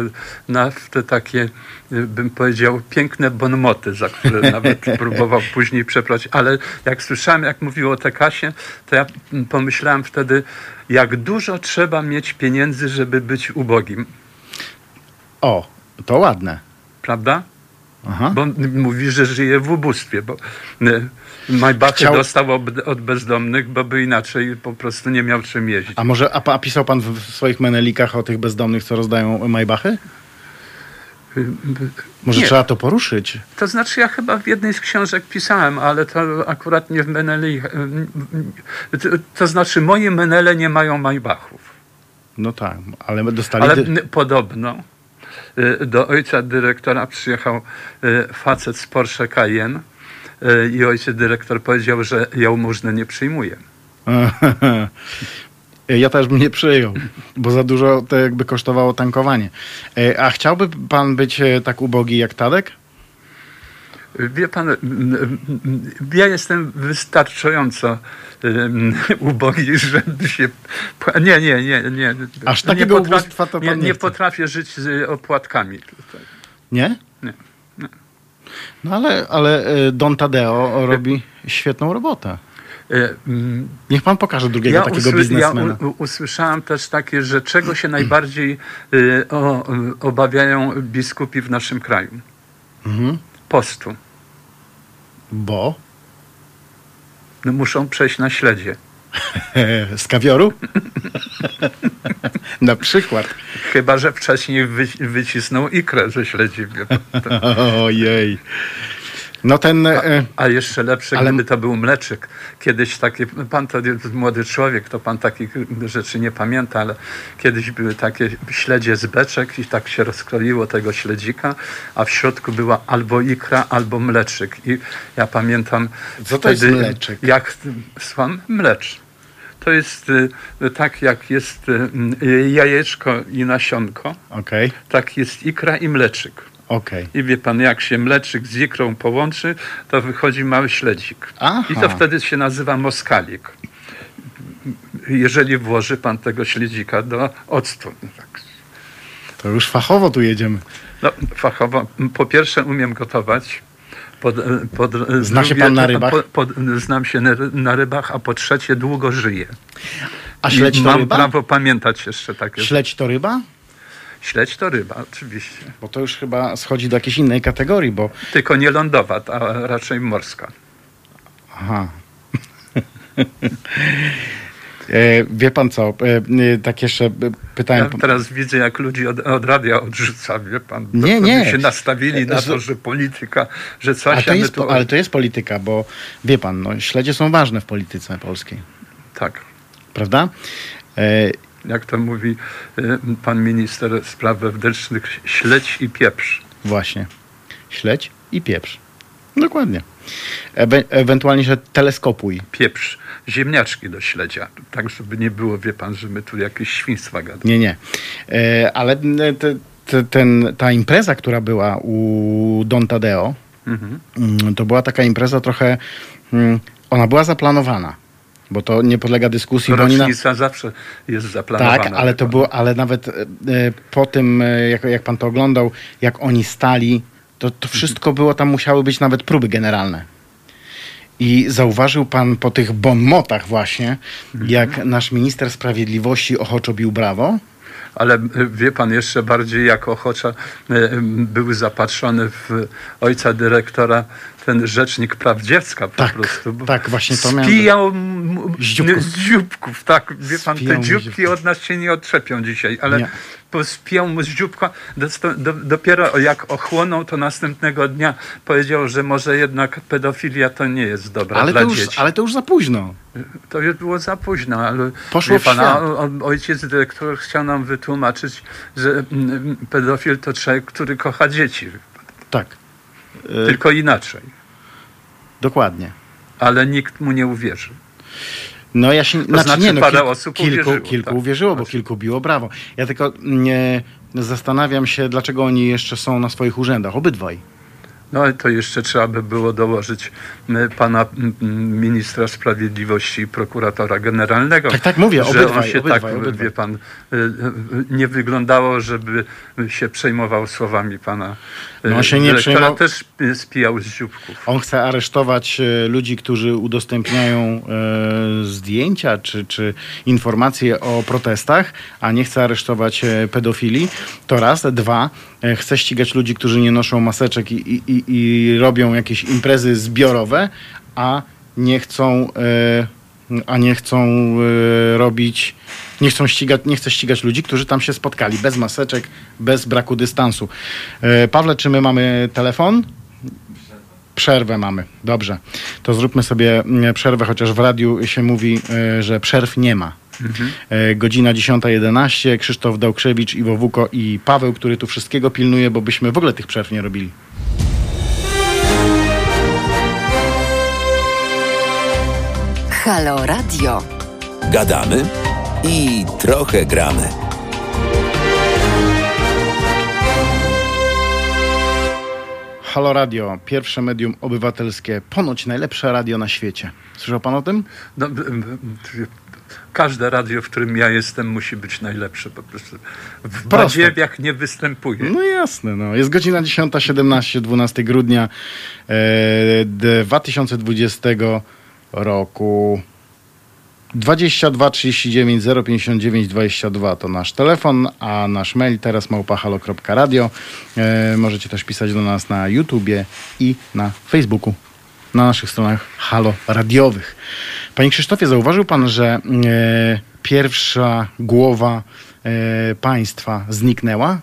na te takie, bym powiedział, piękne bonmoty, za które nawet próbował później przeprosić. Ale jak słyszałem, jak mówił o Tekasie, to ja mm, pomyślałem wtedy, jak dużo trzeba mieć pieniędzy, żeby być ubogim. O, to ładne. Prawda? Aha. Bo mówi, że żyje w ubóstwie, bo y, Majbachy Chciał- dostał od bezdomnych, bo by inaczej po prostu nie miał czym jeździć. A może a, a pisał pan w, swoich menelikach o tych bezdomnych, co rozdają Maybachy? Może Nie. trzeba to poruszyć? To znaczy, ja chyba w jednej z książek pisałem, ale to akurat nie w Meneli. To, to znaczy, moje Menele nie mają Maybachów. No tak, ale dostali... Ale podobno do ojca dyrektora przyjechał y, facet z Porsche Cayenne y, i ojciec dyrektor powiedział, że jałmużnę nie przyjmuje. Ja też bym nie przyjął, bo za dużo to jakby kosztowało tankowanie. E, A chciałby pan być e, tak ubogi jak Tadek? Wie pan, ja jestem wystarczająco em, ubogi, żeby się. Nie, nie, nie, nie. Aż nie takiego potrafię- ubóstwa to pan nie, nie nie potrafię żyć z opłatkami. tutaj. Nie? Nie, No ale, ale e, Don Tadeo robi świetną robotę. Niech pan pokaże drugiego Ja, takiego usły- ja biznesmena. u, usłyszałem też takie, że czego się najbardziej y, o, obawiają biskupi w naszym kraju? Mhm. Postu. Bo? No, muszą przejść na śledzie. Z kawioru? Na przykład. Chyba, że wcześniej wy, wycisnął ikrę ze śledzi. Ojej. No ten... E, A jeszcze lepsze, Ale- gdyby to był mleczyk. Kiedyś taki, pan to jest młody człowiek, to pan takich rzeczy nie pamięta, ale kiedyś były takie śledzie z beczek i tak się rozkroiło tego śledzika, a w środku była albo ikra, albo mleczyk. I ja pamiętam Co to jest wtedy, mleczyk? Jak, słucham, mlecz. To jest y, tak, jak jest y, jajeczko i nasionko, Okej, tak jest ikra i mleczyk. Okej. I wie pan, jak się mleczyk z ikrą połączy, to wychodzi mały śledzik. Aha. I to wtedy się nazywa moskalik. Jeżeli włoży pan tego śledzika do octu. Tak. To już fachowo tu jedziemy. No, fachowo, po pierwsze umiem gotować. Pod, pod, Zna się pan na rybach? Po, pod, znam się na, ry- na rybach, a po trzecie długo żyję. A śledź to mam ryba? prawo pamiętać jeszcze takie. Śledź to ryba? Śledź to ryba, oczywiście. Bo to już chyba schodzi do jakiejś innej kategorii, bo... Tylko nie lądowa, a raczej morska. Aha. E, wie pan co, e, e, tak jeszcze pytałem... Ja teraz widzę, jak ludzi od, od radia odrzuca, wie pan. bo Nie, to nie. się nastawili na to, że polityka, że coś, ale, to jest, tu... po- ale to jest polityka, bo wie pan, no, śledzie są ważne w polityce polskiej, Tak. prawda? Jak to mówi y, pan minister spraw wewnętrznych, śledź i pieprz. Właśnie. Śledź i pieprz. Dokładnie. Ewe- ewentualnie, że teleskopuj. Pieprz ziemniaczki do śledzia. Tak, żeby nie było, wie pan, że my tu jakieś świństwa gadamy. Nie, nie. E, ale te, te, ten, ta impreza, która była u Don Tadeo, Mhm. mm, to była taka impreza trochę... mm, Ona była zaplanowana, bo to nie podlega dyskusji. bo oni na, Rocznica zawsze jest zaplanowana. tak, ale to było, ale nawet e, e, po tym, e, jak, jak pan to oglądał, jak oni stali, to, to wszystko było, tam musiały być nawet próby generalne. I zauważył pan po tych bonmotach właśnie, jak nasz minister sprawiedliwości ochoczo bił brawo. Ale wie pan, jeszcze bardziej jak ochocza y, y, był zapatrzony w ojca dyrektora ten rzecznik praw dziecka po Tak, prostu. bo tak, właśnie to miałem- Spijał dzióbków. z dzióbków, tak. Wie pan, Spijał te dzióbki od nas się nie odczepią dzisiaj, ale Nie. spijał mu z dzióbka. Dopiero jak ochłonął, to następnego dnia powiedział, że może jednak pedofilia to nie jest dobra Ale dla to, już, dzieci. ale to już za późno. To już było za późno, ale Poszło wie w pan, a świat. o- o- ojciec dyrektor chciał nam wytłumaczyć, że pedofil to człowiek, który kocha dzieci, Tak, E, tylko inaczej. Dokładnie. Ale nikt mu nie uwierzy. No ja się, znaczy, znaczy nie, no, parę kilku, osób kilku, uwierzyło, kilku tak. uwierzyło, bo Znaczy- kilku biło brawo. Ja tylko nie zastanawiam się, dlaczego oni jeszcze są na swoich urzędach, obydwaj. No ale to jeszcze trzeba by było dołożyć pana ministra sprawiedliwości i prokuratora generalnego. Tak, tak, mówię, że obydwaj, on się obydwaj, tak, obydwaj. wie pan, y, y, nie wyglądało, żeby się przejmował słowami pana y, No, on się nie przejmował- też y, spijał z dzióbków. On chce aresztować ludzi, którzy udostępniają e, zdjęcia czy, czy informacje o protestach, a nie chce aresztować pedofili. To raz. Dwa, chce ścigać ludzi, którzy nie noszą maseczek i, i, i, i robią jakieś imprezy zbiorowe, a nie chcą, e, a nie chcą e, robić, nie chcą ścigać, nie chce ścigać ludzi, którzy tam się spotkali, bez maseczek, bez braku dystansu. E, Pawle, czy my mamy telefon? Przerwę mamy. Dobrze. To zróbmy sobie mm, przerwę, chociaż w radiu się mówi, e, że przerw nie ma. E, Godzina 10.11. Krzysztof Dałkrzewicz, Iwo Wuko i Paweł, który tu wszystkiego pilnuje, bo byśmy w ogóle tych przerw nie robili. Halo Radio. Gadamy i trochę gramy. Halo Radio, pierwsze medium obywatelskie, ponoć najlepsze radio na świecie. Słyszał pan o tym? No, każde radio, w którym ja jestem, musi być najlepsze. Po prostu w Proste. badziewiach nie występuje. No jasne, no. Jest godzina 10.17, 12 grudnia e, 2020 roku. 22 39 059 22 to nasz telefon, a nasz mail teraz małpahalo.radio. E, możecie też pisać do nas na YouTubie i na Facebooku, na naszych stronach halo radiowych. Panie Krzysztofie, zauważył pan, że e, pierwsza głowa e, państwa zniknęła?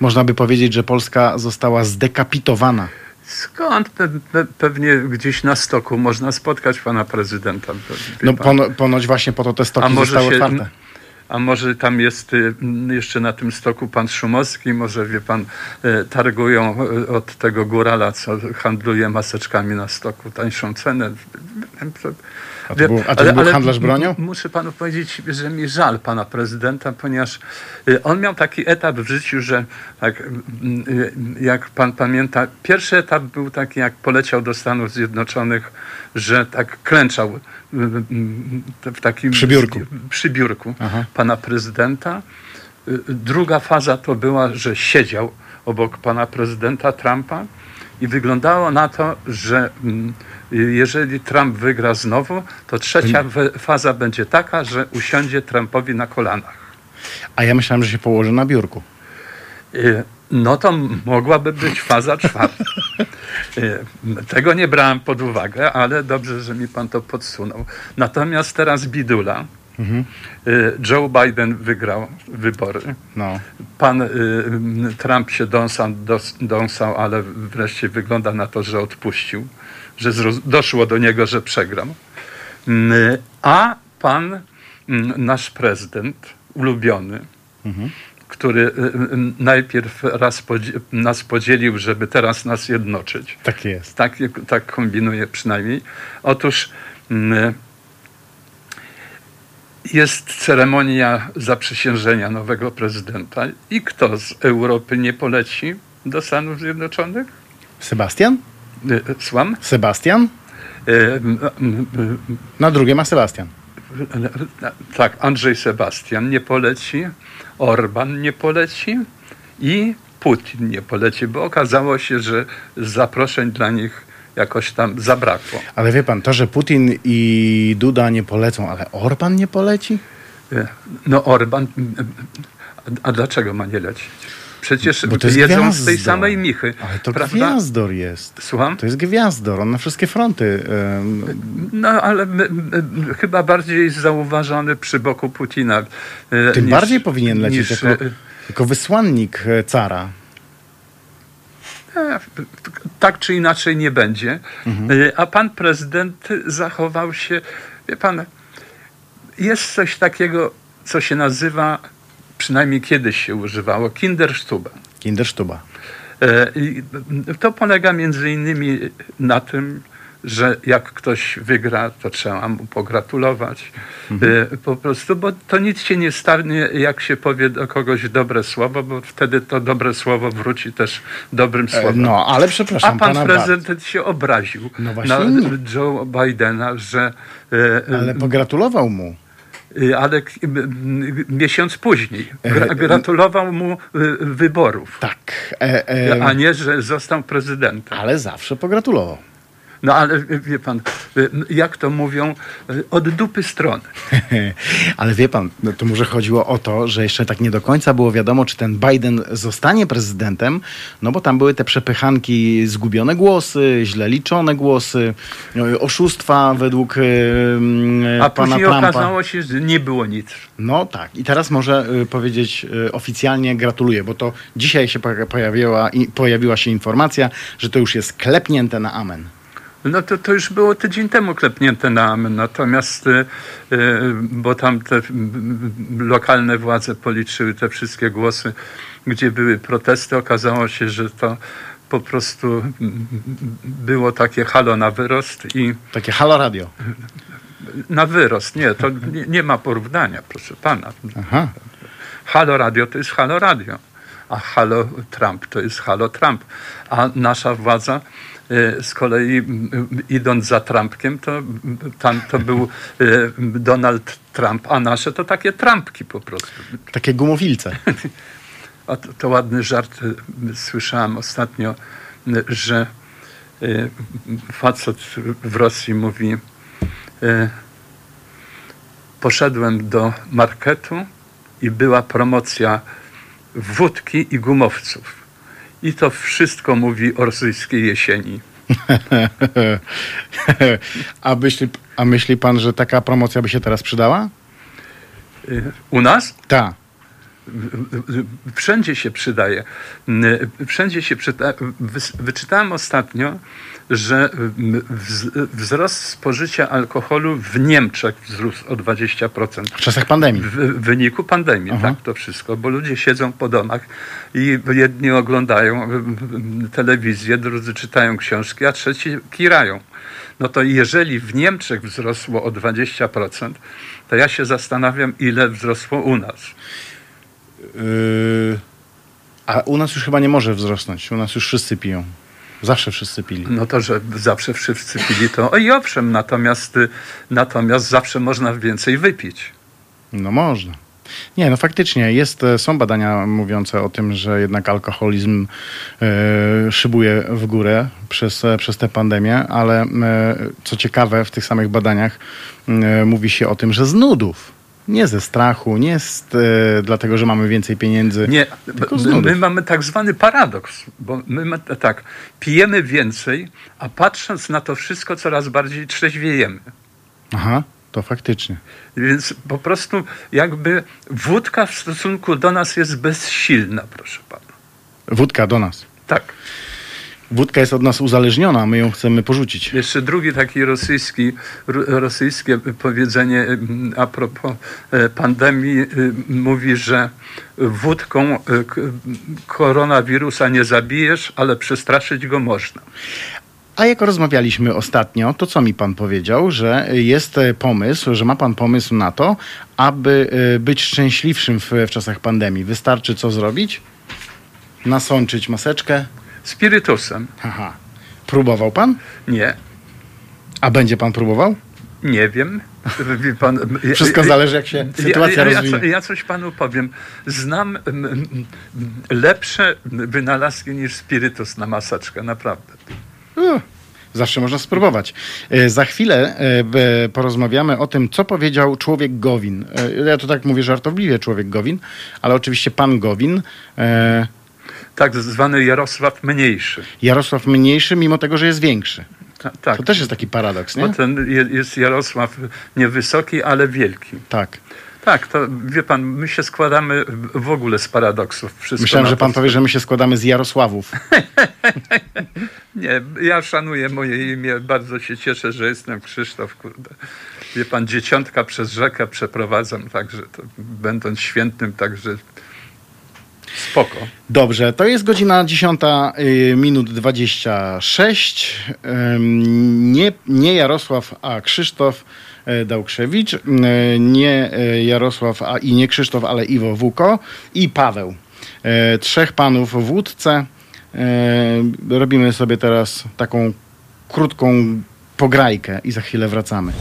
Można by powiedzieć, że Polska została zdekapitowana. Skąd? Pe, pe, pewnie gdzieś na stoku można spotkać pana prezydenta. No pan. pono, ponoć właśnie po to te A stoki może zostały się- otwarte. A może tam jest y, jeszcze na tym stoku pan Szumowski, może wie pan, y, targują y, od tego górala, co handluje maseczkami na stoku, tańszą cenę. A to był- a to był handlarz bronią? Muszę panu powiedzieć, że mi żal pana prezydenta, ponieważ on miał taki etap w życiu, że tak, jak pan pamięta, pierwszy etap był taki, jak poleciał do Stanów Zjednoczonych, że tak klęczał w takim Przy biurku. przy biurku Aha. pana prezydenta. Y, Druga faza to była, że siedział obok pana prezydenta Trumpa i wyglądało na to, że mm, jeżeli Trump wygra znowu, to trzecia faza będzie taka, że usiądzie Trumpowi na kolanach. A ja myślałem, że się położy na biurku. Y, no to mogłaby być faza czwarta. E, Tego nie brałem pod uwagę, ale dobrze, że mi pan to podsunął. Natomiast teraz bidula. E, Joe Biden wygrał wybory. No. Pan y, Trump się dąsał, dąsał, ale wreszcie wygląda na to, że odpuścił, że doszło do niego, że przegrał. Mm, A pan, mm, nasz prezydent, ulubiony, który y, y, najpierw raz podzi- nas podzielił, żeby teraz nas jednoczyć. Tak jest. Tak, tak kombinuje przynajmniej. Otóż mm, jest ceremonia zaprzysiężenia nowego prezydenta i kto z Europy nie poleci do Stanów Zjednoczonych? Sebastian? Y, Słucham? Sebastian? Na drugie ma Sebastian. Tak, Andrzej Sebastian nie poleci, Orban nie poleci i Putin nie poleci, bo okazało się, że zaproszeń dla nich jakoś tam zabrakło. Ale wie pan, to, że Putin i Duda nie polecą, ale Orban nie poleci? Y, No Orban, a- a dlaczego ma nie lecieć? Przecież Bo to jest jedzą z gwiazdor. tej samej michy. Ale to prawda? gwiazdor jest. Słucham? To jest gwiazdor, on na wszystkie fronty. em, No ale m, m, chyba bardziej zauważony przy boku Putina. y, Tym niż- bardziej powinien lecieć niż, jako, y, jako wysłannik e, cara. E, Tak czy inaczej nie będzie. Mhm. E, A pan prezydent zachował się, wie pan, jest coś takiego, co się nazywa, przynajmniej kiedyś się używało, Kinderstube. Kinderstuba. E, I to polega między innymi na tym, że jak ktoś wygra, to trzeba mu pogratulować. E, Po prostu, bo to nic się nie stanie, jak się powie do kogoś dobre słowo, bo wtedy to dobre słowo wróci też dobrym E, słowem. No, ale A przepraszam pan pana prezydent się obraził No na. Joe Bidena, że bardzo. Ale pogratulował mu. E, ale miesiąc później E, gra, gratulował mu e, wyborów, Tak. E, e, a nie, że został prezydentem. ale zawsze pogratulował. No ale wie pan, y, jak to mówią, y, od dupy strony. Ale wie pan, no to może chodziło o to, że jeszcze tak nie do końca było wiadomo, czy ten Biden zostanie prezydentem, no bo tam były te przepychanki, zgubione głosy, źle liczone głosy, no, oszustwa według e, A pana później Trumpa. okazało się, że nie było nic. No tak. I teraz może y, powiedzieć y, oficjalnie gratuluję, bo to dzisiaj się po- pojawiła, i, pojawiła się informacja, że to już jest klepnięte na amen. No to, to już było tydzień temu klepnięte na amen. Natomiast, y, y, bo tam te lokalne władze policzyły te wszystkie głosy, gdzie były protesty, okazało się, że to po prostu było takie halo na wyrost i Takie halo radio. na wyrost. Nie, to nie, nie ma porównania, proszę pana. Aha. Halo Radio to jest Halo Radio, a Halo Trump to jest Halo Trump. A nasza władza z kolei idąc za Trumpkiem, to tam to był e, Donald Trump, a nasze to takie Trumpki po prostu. Takie gumowilce. A to, to ładny żart e, słyszałem ostatnio, że facet w Rosji mówi poszedłem do marketu i była promocja wódki i gumowców. I to wszystko mówi o rosyjskiej jesieni. a, myśli, a myśli pan, że taka promocja by się teraz przydała? U nas Tak. wszędzie się przydaje. Wszędzie się przydaje. Wys- Wyczytałem ostatnio, że wz- wzrost spożycia alkoholu w Niemczech wzrósł o 20%. W czasach pandemii. W wyniku pandemii, Aha. tak, to wszystko, bo ludzie siedzą po domach i jedni oglądają telewizję, drudzy czytają książki, a trzeci kirają. No to jeżeli w Niemczech wzrosło o 20%, to ja się zastanawiam, ile wzrosło u nas. Yy, a u nas już chyba nie może wzrosnąć. U nas już wszyscy piją. Zawsze wszyscy pili. No to, że zawsze wszyscy pili to, oj owszem, natomiast, natomiast zawsze można więcej wypić. No można. Nie, no faktycznie jest, e, są badania mówiące o tym, że jednak alkoholizm e, szybuje w górę przez, e, przez tę pandemię, ale co ciekawe w tych samych badaniach mówi się o tym, że z nudów. Nie ze strachu, nie z, e, dlatego, że mamy więcej pieniędzy. Nie, my, my mamy tak zwany paradoks, bo my ma, tak, pijemy więcej, a patrząc na to wszystko, coraz bardziej trzeźwiejemy. Aha, to faktycznie. Więc po prostu jakby wódka w stosunku do nas jest bezsilna, proszę pana. Wódka do nas. Tak. Wódka jest od nas uzależniona, my ją chcemy porzucić. Jeszcze drugi taki rosyjski, ro- rosyjskie powiedzenie mm, a propos e, pandemii y, mówi, że wódką k- koronawirusa nie zabijesz, ale przestraszyć go można. A jak rozmawialiśmy ostatnio, to co mi pan powiedział, że jest e, pomysł, że ma pan pomysł na to, aby e, być szczęśliwszym w, w czasach pandemii. Wystarczy co zrobić? Nasączyć maseczkę? Spirytusem. Haha. Próbował pan? Nie, A będzie pan próbował? nie wiem. Wie pan, Wszystko ja- zależy, jak się sytuacja ja, ja, rozwinie. ja coś panu powiem. Znam lepsze wynalazki niż spirytus na maseczkę, naprawdę. Uh, Zawsze można spróbować. E, Za chwilę e, porozmawiamy o tym, co powiedział człowiek Gowin. E, Ja to tak mówię żartobliwie, człowiek Gowin, ale oczywiście pan Gowin. e, Tak zwany Jarosław Mniejszy. Jarosław mniejszy, mimo tego, że jest większy. Ta- Tak. To też jest taki paradoks, nie? Bo ten je- jest Jarosław niewysoki, ale wielki. Tak. Tak, to wie pan, my się składamy w ogóle z paradoksów. Wszystko Myślałem, że pan powie, że my się składamy z Jarosławów. Nie, ja szanuję moje imię, bardzo się cieszę, że jestem Krzysztof, kurde. Wie pan, dzieciątka przez rzekę przeprowadzam, także to, będąc świętym, także spoko. Dobrze, to jest godzina 10 y, minut 26. Ym, Nie, nie Jarosław, a Krzysztof e, Dałkrzewicz. Y, Nie e, Jarosław, a i nie Krzysztof, ale Iwo Wuko i Paweł. E, Trzech panów w łódce. E, Robimy sobie teraz taką krótką pograjkę i za chwilę wracamy.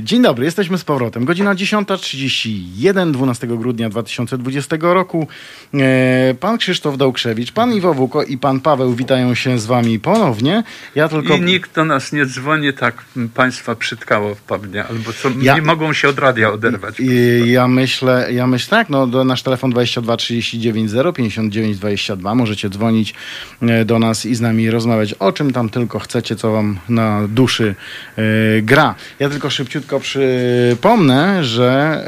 Dzień dobry, jesteśmy z powrotem. Godzina 10.31, 12 grudnia 2020 roku. E, Pan Krzysztof Dałkrzewicz, pan Iwo Wuko i pan Paweł witają się z wami ponownie. Ja tylko... I nikt do nas nie dzwoni, tak państwa przytkało pewnie, albo co, Ja- nie mogą się od radia oderwać. Ja myślę, ja myślę tak, no do nasz telefon 22 39 0 59 22. Możecie dzwonić e, do nas i z nami rozmawiać o czym tam tylko chcecie, co wam na duszy e, gra. Ja tylko szybciutko przypomnę, że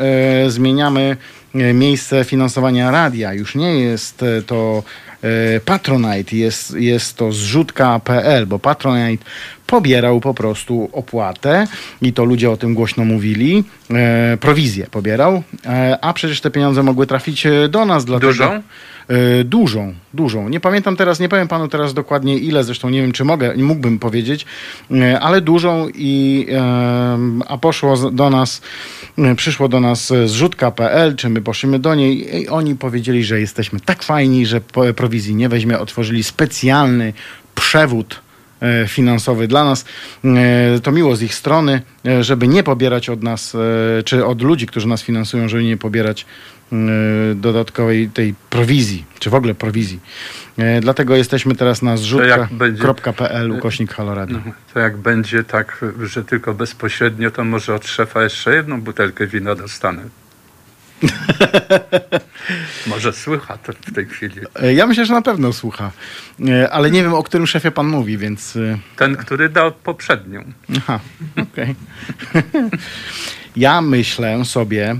e, zmieniamy e, miejsce finansowania radia. Już nie jest e, to e, Patronite, jest, jest to zrzutka.pl, bo Patronite pobierał po prostu opłatę i to ludzie o tym głośno mówili, e, prowizję pobierał, e, a przecież te pieniądze mogły trafić do nas. Dlatego, Dużą? E, dużą, dużą. Nie pamiętam teraz, nie powiem panu teraz dokładnie ile, zresztą nie wiem, czy mogę, mógłbym powiedzieć, e, ale dużą i e, a poszło do nas, przyszło do nas zrzutka.pl, czy my poszliśmy do niej i oni powiedzieli, że jesteśmy tak fajni, że prowizji nie weźmie, otworzyli specjalny przewód finansowy dla nas. To miło z ich strony, żeby nie pobierać od nas, czy od ludzi, którzy nas finansują, żeby nie pobierać dodatkowej tej prowizji, czy w ogóle prowizji. E, Dlatego jesteśmy teraz na zrzutka.pl ukośnik Halo Radio. To jak będzie tak, że tylko bezpośrednio, to może od szefa jeszcze jedną butelkę wina dostanę. może słycha to w tej chwili. E, Ja myślę, że na pewno słucha, E, ale nie wiem, o którym szefie pan mówi, więc... e, Ten, który dał poprzednią. Aha, okej. ja myślę sobie,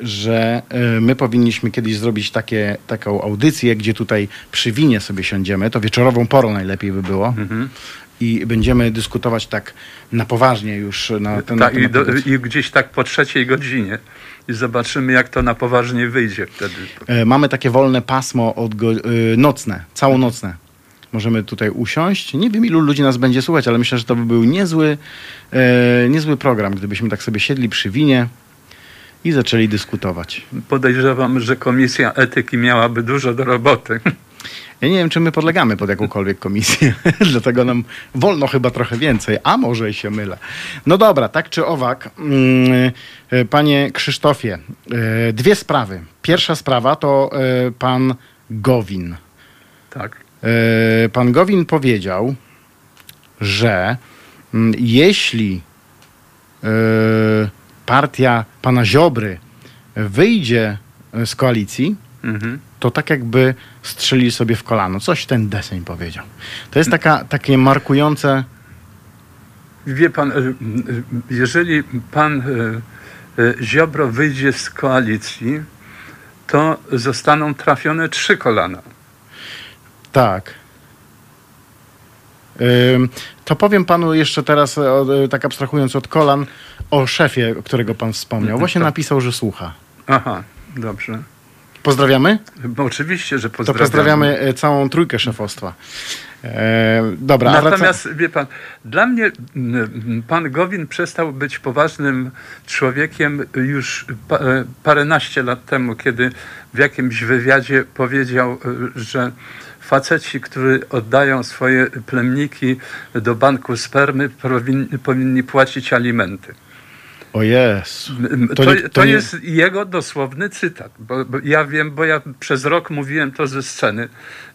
że y, my powinniśmy kiedyś zrobić takie, taką audycję, gdzie tutaj przy winie sobie siądziemy. To wieczorową porą najlepiej by było. I będziemy dyskutować tak na poważnie już na ten Tak, na i, temat do, tego, I gdzieś tak po trzeciej godzinie. I zobaczymy, jak to na poważnie wyjdzie wtedy. E, Mamy takie wolne pasmo od y, nocne, całonocne. Możemy tutaj usiąść. Nie wiem, ilu ludzi nas będzie słuchać, ale myślę, że to by był niezły, e, niezły program, gdybyśmy tak sobie siedli przy winie i zaczęli dyskutować. Podejrzewam, że komisja etyki miałaby dużo do roboty. Ja nie wiem, czy my podlegamy pod jakąkolwiek komisję, dlatego nam wolno chyba trochę więcej, a może się mylę. No dobra, tak czy owak, mm, e, panie Krzysztofie, e, dwie sprawy. Pierwsza sprawa to e, pan Gowin. Tak. Pan Gowin powiedział, że mm, jeśli partia pana Ziobry wyjdzie z koalicji, Mhm. to tak jakby strzeli sobie w kolano. Coś ten deseń powiedział. To jest taka, takie markujące. Wie pan, e, e, jeżeli pan e, Ziobro wyjdzie z koalicji, to zostaną trafione trzy kolana. Tak. To powiem panu jeszcze teraz, tak abstrahując od kolan, o szefie, którego pan wspomniał. Właśnie Tak. napisał, że słucha. Aha, dobrze. Pozdrawiamy? Bo oczywiście, że To pozdrawiamy. pozdrawiamy e, całą trójkę szefostwa. E, dobra, Natomiast wraca... wie pan, dla mnie pan Gowin przestał być poważnym człowiekiem już pa, e, paręnaście lat temu, kiedy w jakimś wywiadzie powiedział, e, że faceci, którzy oddają swoje plemniki do banku spermy, powinni płacić alimenty. O Jezu. To, To to, nie- jest jego dosłowny cytat. Bo, bo ja wiem, bo ja przez rok mówiłem to ze sceny,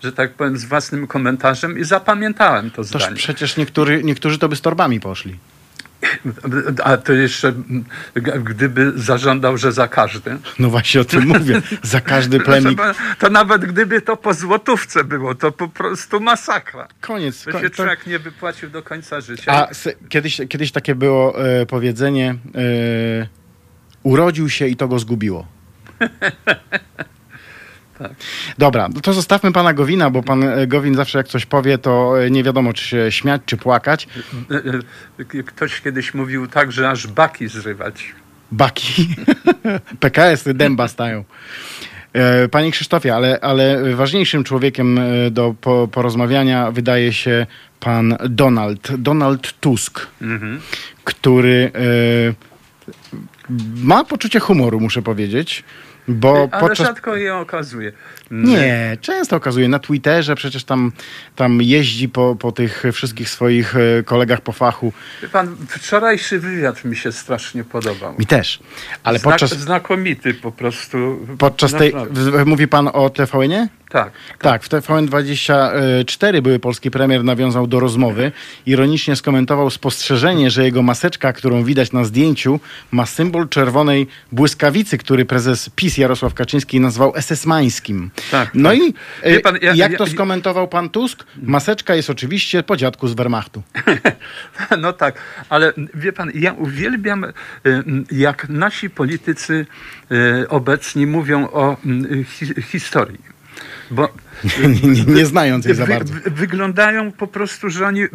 że tak powiem, z własnym komentarzem i zapamiętałem to Toż zdanie. przecież niektóry, niektórzy to by z torbami poszli. A to jeszcze, mm, gdyby zażądał, że za każdy. No właśnie o tym mówię. Za każdy pana, To nawet gdyby to po złotówce było, to po prostu masakra. Koniec. To Ko- się to- człowiek nie wypłacił do końca życia. A s- kiedyś, kiedyś takie było e, powiedzenie: e, urodził się i to go zgubiło. Tak. Dobra, to zostawmy pana Gowina, bo pan e, Gowin zawsze jak coś powie, to e, nie wiadomo, czy się śmiać, czy płakać. E, Ktoś kiedyś mówił tak, że aż baki zrywać. Baki. PKS, dęba stają. Panie Krzysztofie, ale, ale ważniejszym człowiekiem do po, porozmawiania wydaje się pan Donald, Donald Tusk, Mhm. który e, ma poczucie humoru, muszę powiedzieć, bo Ale podczas... rzadko je okazuje. Nie, często okazuje na Twitterze, przecież tam, tam jeździ po, po tych wszystkich swoich e, kolegach po fachu. Wie Pan, wczorajszy wywiad mi się strasznie podobał. Mi też. Ale Znak, podczas, Znakomity po prostu. podczas tej... Naprawdę. Mówi pan o TVN-ie? Tak. Tak, w TVN24 były polski premier nawiązał do rozmowy. Ironicznie skomentował spostrzeżenie, że jego maseczka, którą widać na zdjęciu, ma symbol czerwonej błyskawicy, który prezes PiS Jarosław Kaczyński nazwał SS-mańskim. Tak, no tak. i Wie pan, ja- jak ja- to skomentował pan Tusk? Maseczka jest oczywiście po dziadku z Wehrmachtu. No tak, ale wie pan, ja uwielbiam, y, jak nasi politycy y, obecni mówią o y, hi, historii. Bo nie, nie, nie znając jej za bardzo. wy, wyglądają po prostu, że oni y,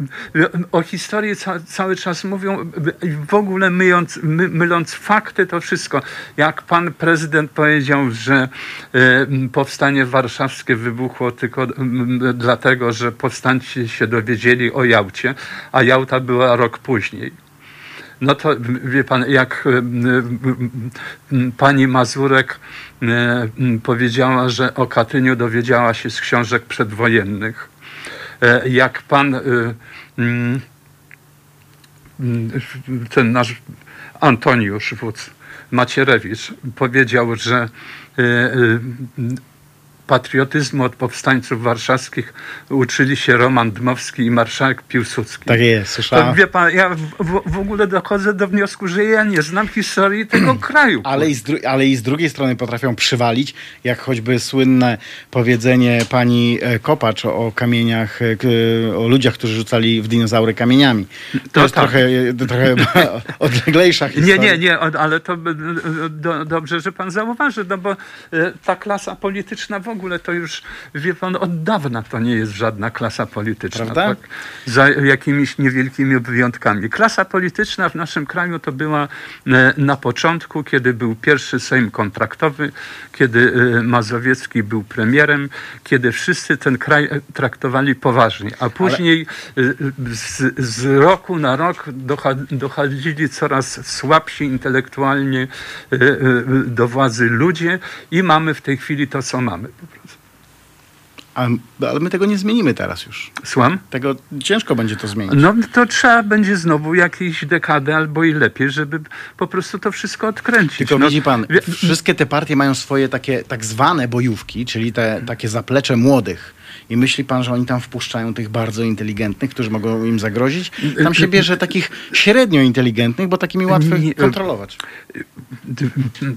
o historii ca, cały czas mówią, i w ogóle myjąc, my, myląc fakty, to wszystko. Jak pan prezydent powiedział, że y, powstanie warszawskie wybuchło tylko y, dlatego, że powstańcy się dowiedzieli o Jałcie, a Jałta była rok później. No to wie pan, jak y, pani Mazurek y, powiedziała, że o Katyniu dowiedziała się z książek przedwojennych. E, Jak pan ten nasz Antoniusz Wódz Macierewicz powiedział, że patriotyzmu od powstańców warszawskich uczyli się Roman Dmowski i marszałek Piłsudski. Tak jest, To słyszałem. wie pan, ja w, w, ogóle dochodzę do wniosku, że ja nie znam historii tego kraju. Ale i, z ale i z drugiej strony potrafią przywalić, jak choćby słynne powiedzenie pani e, Kopacz o, kamieniach, e, o ludziach, którzy rzucali w dinozaury kamieniami. To, To jest tak. trochę, to trochę odleglejsza Nie, historia. nie, nie, o- ale to do, dobrze, że pan zauważy, no bo e, ta klasa polityczna w ogóle to już, wie pan, od dawna to nie jest żadna klasa polityczna. Tak? Za jakimiś niewielkimi wyjątkami. Klasa polityczna w naszym kraju to była e, na początku, kiedy był pierwszy Sejm kontraktowy, kiedy e, Mazowiecki był premierem, kiedy wszyscy ten kraj e, traktowali poważnie, a później e, z, z roku na rok dochodzili coraz słabsi intelektualnie do władzy ludzie i mamy w tej chwili to, co mamy. Po prostu. A, ale my tego nie zmienimy teraz już. Słucham? Tego ciężko będzie to zmienić. No to trzeba będzie znowu jakieś dekady albo i lepiej, żeby po prostu to wszystko odkręcić. Tylko no, widzi pan, wszystkie te partie mają swoje takie tak zwane bojówki, czyli te takie zaplecze młodych. I myśli pan, że oni tam wpuszczają tych bardzo inteligentnych, którzy mogą im zagrozić? Tam się bierze takich średnio inteligentnych, bo takimi łatwo kontrolować.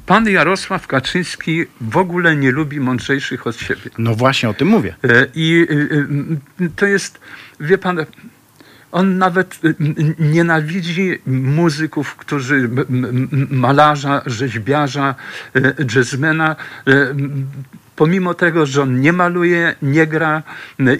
Pan Jarosław Kaczyński w ogóle nie lubi mądrzejszych od siebie. No właśnie o tym mówię. I to jest, wie pan, on nawet nienawidzi muzyków, którzy, malarza, rzeźbiarza, jazzmena. Pomimo tego, że on nie maluje, nie gra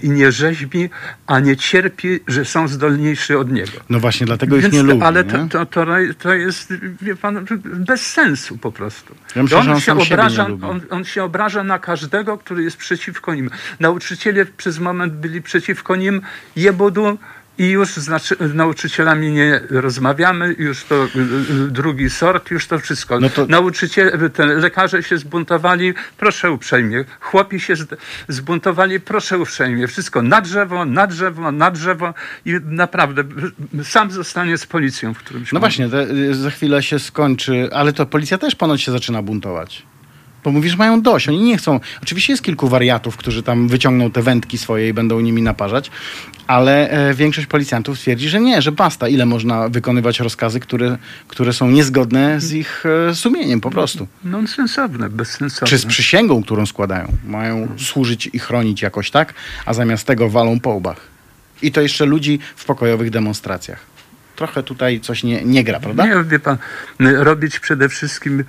i nie rzeźbi, a nie cierpi, że są zdolniejsi od niego. No właśnie, dlatego ich Więc nie to- lubi. ale nie? to, to, to, jest, wie pan, bez sensu po prostu. Ja myślę, on, on się obraża, nie on, on się obraża na każdego, który jest przeciwko nim. Nauczyciele przez moment byli przeciwko nim, jebudu i już z nauczycielami nie rozmawiamy, już to y, y, drugi sort, już to wszystko. No to- Nauczyciele, lekarze się zbuntowali, proszę uprzejmie. Chłopi się zbuntowali, proszę uprzejmie. Wszystko na drzewo, na drzewo, na drzewo i naprawdę sam zostanie z policją w którymś No momencie. właśnie, te, y, za chwilę się skończy, ale to policja też ponoć się zaczyna buntować. Bo mówisz, że mają dość, oni nie chcą. Oczywiście jest kilku wariatów, którzy tam wyciągną te wędki swoje i będą nimi naparzać, ale e, większość policjantów twierdzi, że nie, że basta. Ile można wykonywać rozkazy, które, które są niezgodne z ich e, sumieniem po prostu. Nonsensowne, bezsensowne. Czy z przysięgą, którą składają. Mają służyć i chronić jakoś tak, a zamiast tego walą po łbach. I to jeszcze ludzi w pokojowych demonstracjach. Trochę tutaj coś nie, nie gra, prawda? Nie, wie pan, robić przede wszystkim y,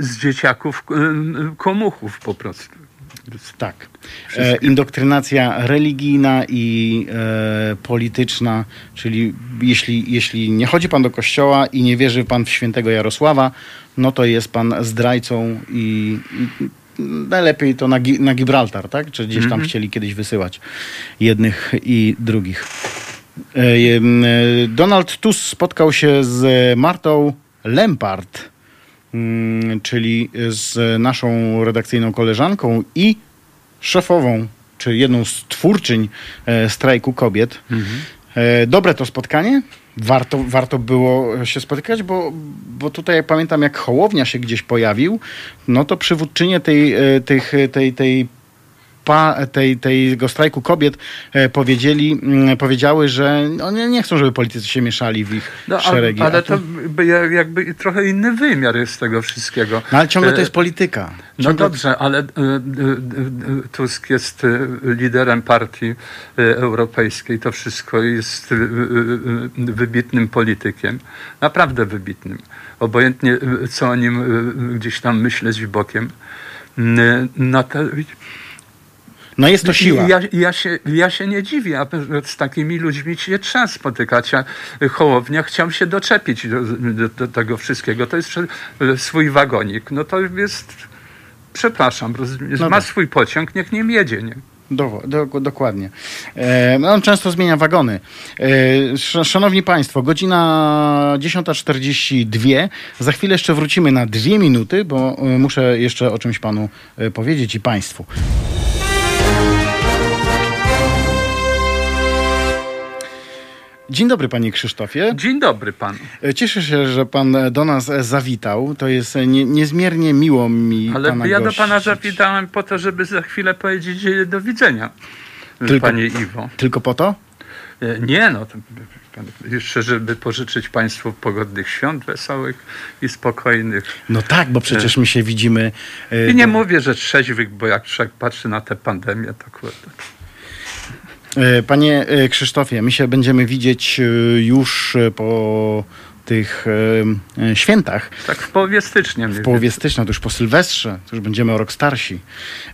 z dzieciaków y, y, komuchów po prostu. Tak. E, indoktrynacja religijna i e, polityczna, czyli jeśli, jeśli nie chodzi pan do kościoła i nie wierzy pan w świętego Jarosława, no to jest pan zdrajcą i, i najlepiej to na, na Gibraltar, tak? Czy gdzieś tam chcieli kiedyś wysyłać jednych i drugich. E, e, Donald Tusk spotkał się z Martą Lempart, mm, czyli z naszą redakcyjną koleżanką i szefową, czy jedną z twórczyń e, strajku kobiet. E, dobre to spotkanie. Warto, warto było się spotykać, bo, bo tutaj jak pamiętam, jak Hołownia się gdzieś pojawił, no to przywódczynie tej, tych, tej, tej pa, tej, tego strajku kobiet e, powiedzieli, mm, powiedziały, że oni nie chcą, żeby politycy się mieszali w ich No, szeregi. ale to jakby trochę inny wymiar jest tego wszystkiego. no ale ciągle to E, jest polityka. No Ciągle- dobrze, ale y, Tusk jest liderem partii europejskiej. To wszystko jest wybitnym politykiem. Naprawdę wybitnym. Obojętnie co o nim gdzieś tam myśleć bokiem. Y, Na te, No jest to siła. ja, ja, się, ja się nie dziwię, a z takimi ludźmi się trzeba spotykać. A Hołownia chciał się doczepić do, do, do tego wszystkiego. To jest swój wagonik. No to jest, przepraszam, No ma tak. swój pociąg, niech nim jedzie. Nie? Do, do, dokładnie. E, on często zmienia wagony. E, sz, szanowni Państwo, godzina 10.42. Za chwilę jeszcze wrócimy na dwie minuty, bo e, muszę jeszcze o czymś Panu e, powiedzieć i Państwu. Dzień dobry, Panie Krzysztofie. Dzień dobry panu. E, Cieszę się, że Pan do nas e, zawitał. To jest e, nie, niezmiernie miło mi Ale Pana ja do pana zawitałem po to, żeby za chwilę powiedzieć do widzenia, Tylko- panie Iwo. Tylko po to? Nie, no to jeszcze, żeby pożyczyć państwu pogodnych świąt, wesołych i spokojnych. No tak, bo przecież my się widzimy. I nie mówię, że trzeźwych, bo jak patrzy na tę pandemię, to kurde. E, Panie e, Krzysztofie, my się będziemy widzieć e, już po tych e, świętach. Tak w połowie stycznia. W połowie stycznia, to już po Sylwestrze, to już będziemy o rok starsi.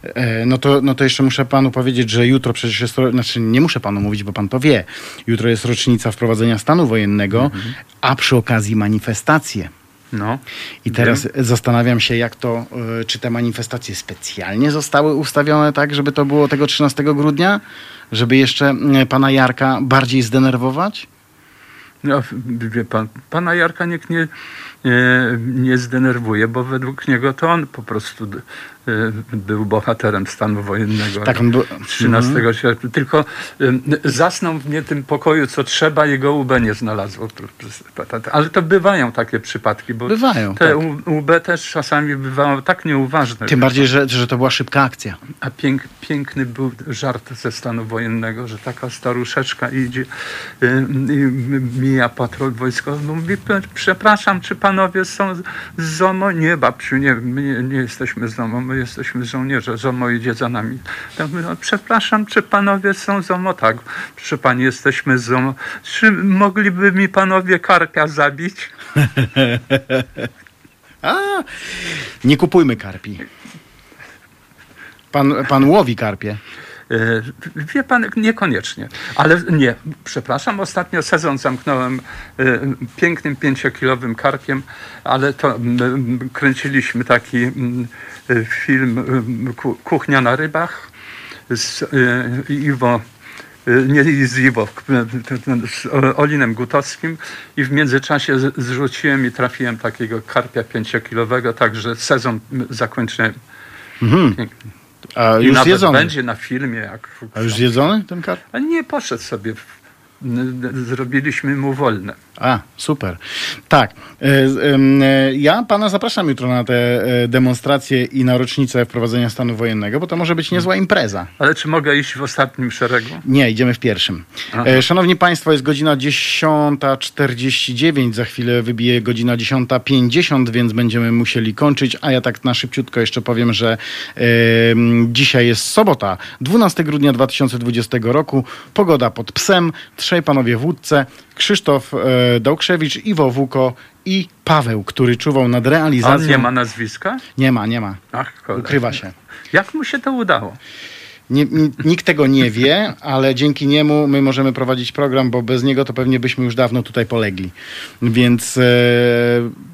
E, No to, no to jeszcze muszę panu powiedzieć, że jutro przecież jest, znaczy nie muszę panu mówić, bo pan to wie. Jutro jest rocznica wprowadzenia stanu wojennego, a przy okazji manifestacje. No. I teraz zastanawiam się, jak to, czy te manifestacje specjalnie zostały ustawione tak, żeby to było tego 13 grudnia? Żeby jeszcze e, pana Jarka bardziej zdenerwować? no, wie pan, pana Jarka nikt nie, nie, nie zdenerwuje, bo według niego to on po prostu y, był bohaterem stanu wojennego. Tak, on był- 13 sierpnia. Tylko y, zasnął w nie tym pokoju, co trzeba, jego UB nie znalazło. Ale to bywają takie przypadki, bo Bywają, te tak. UB też czasami bywało tak nieuważne. Tym bardziej, że, że to była szybka akcja. A pięk, piękny był żart ze stanu wojennego, że taka staruszeczka idzie y, i mija patrol wojskowy. Mówi, przepraszam, czy panowie są z- ZOMO? Nie, babciu, nie, my nie, jesteśmy z ZOMO, my jesteśmy żołnierze, ZOMO idzie za nami. No, przepraszam, czy panowie są z ZOMO? Tak, proszę pani, jesteśmy z ZOMO. Czy mogliby mi panowie karpia zabić? A, nie kupujmy karpi. Pan, pan łowi karpie. E, Wie pan, niekoniecznie. Ale nie, przepraszam, ostatnio sezon zamknąłem e, pięknym pięciokilowym karpiem, ale to m, kręciliśmy taki m, e, film m, ku- Kuchnia na rybach z Iwo nie z Iwo, z Olinem Gutowskim i w międzyczasie zrzuciłem i trafiłem takiego karpia pięciokilowego, także sezon zakończyłem. Pięknie. A I już nawet zjedzony. będzie na filmie, jak A już zjedzony ten karp? a nie poszedł sobie. Zrobiliśmy mu wolne. A, super. Tak. E, e, Ja pana zapraszam jutro na te e, demonstracje i na rocznicę wprowadzenia stanu wojennego, bo to może być niezła impreza. Ale czy mogę iść w ostatnim szeregu? Nie, idziemy w pierwszym. Aha. Szanowni Państwo, jest godzina 10.49, za chwilę wybije godzina 10.50, więc będziemy musieli kończyć, a ja tak na szybciutko jeszcze powiem, że dzisiaj jest sobota, 12 grudnia 2020 roku, pogoda pod psem, trzej panowie w łódce, Krzysztof e, Dołkrzewicz, Iwo Wuko i Paweł, który czuwał nad realizacją. on nie ma nazwiska? Nie ma, nie ma. Ach. Ukrywa się. Jak mu się to udało? Nie, nikt tego nie wie, ale dzięki niemu my możemy prowadzić program, bo bez niego to pewnie byśmy już dawno tutaj polegli. Więc e,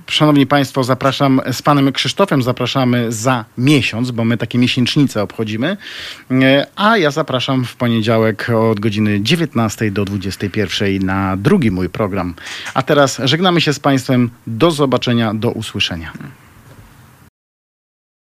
szanowni państwo, zapraszam z panem Krzysztofem zapraszamy za miesiąc, bo my takie miesięcznice obchodzimy. E, a ja zapraszam w poniedziałek od godziny 19 do 21 na drugi mój program. A teraz żegnamy się z państwem. Do zobaczenia, do usłyszenia.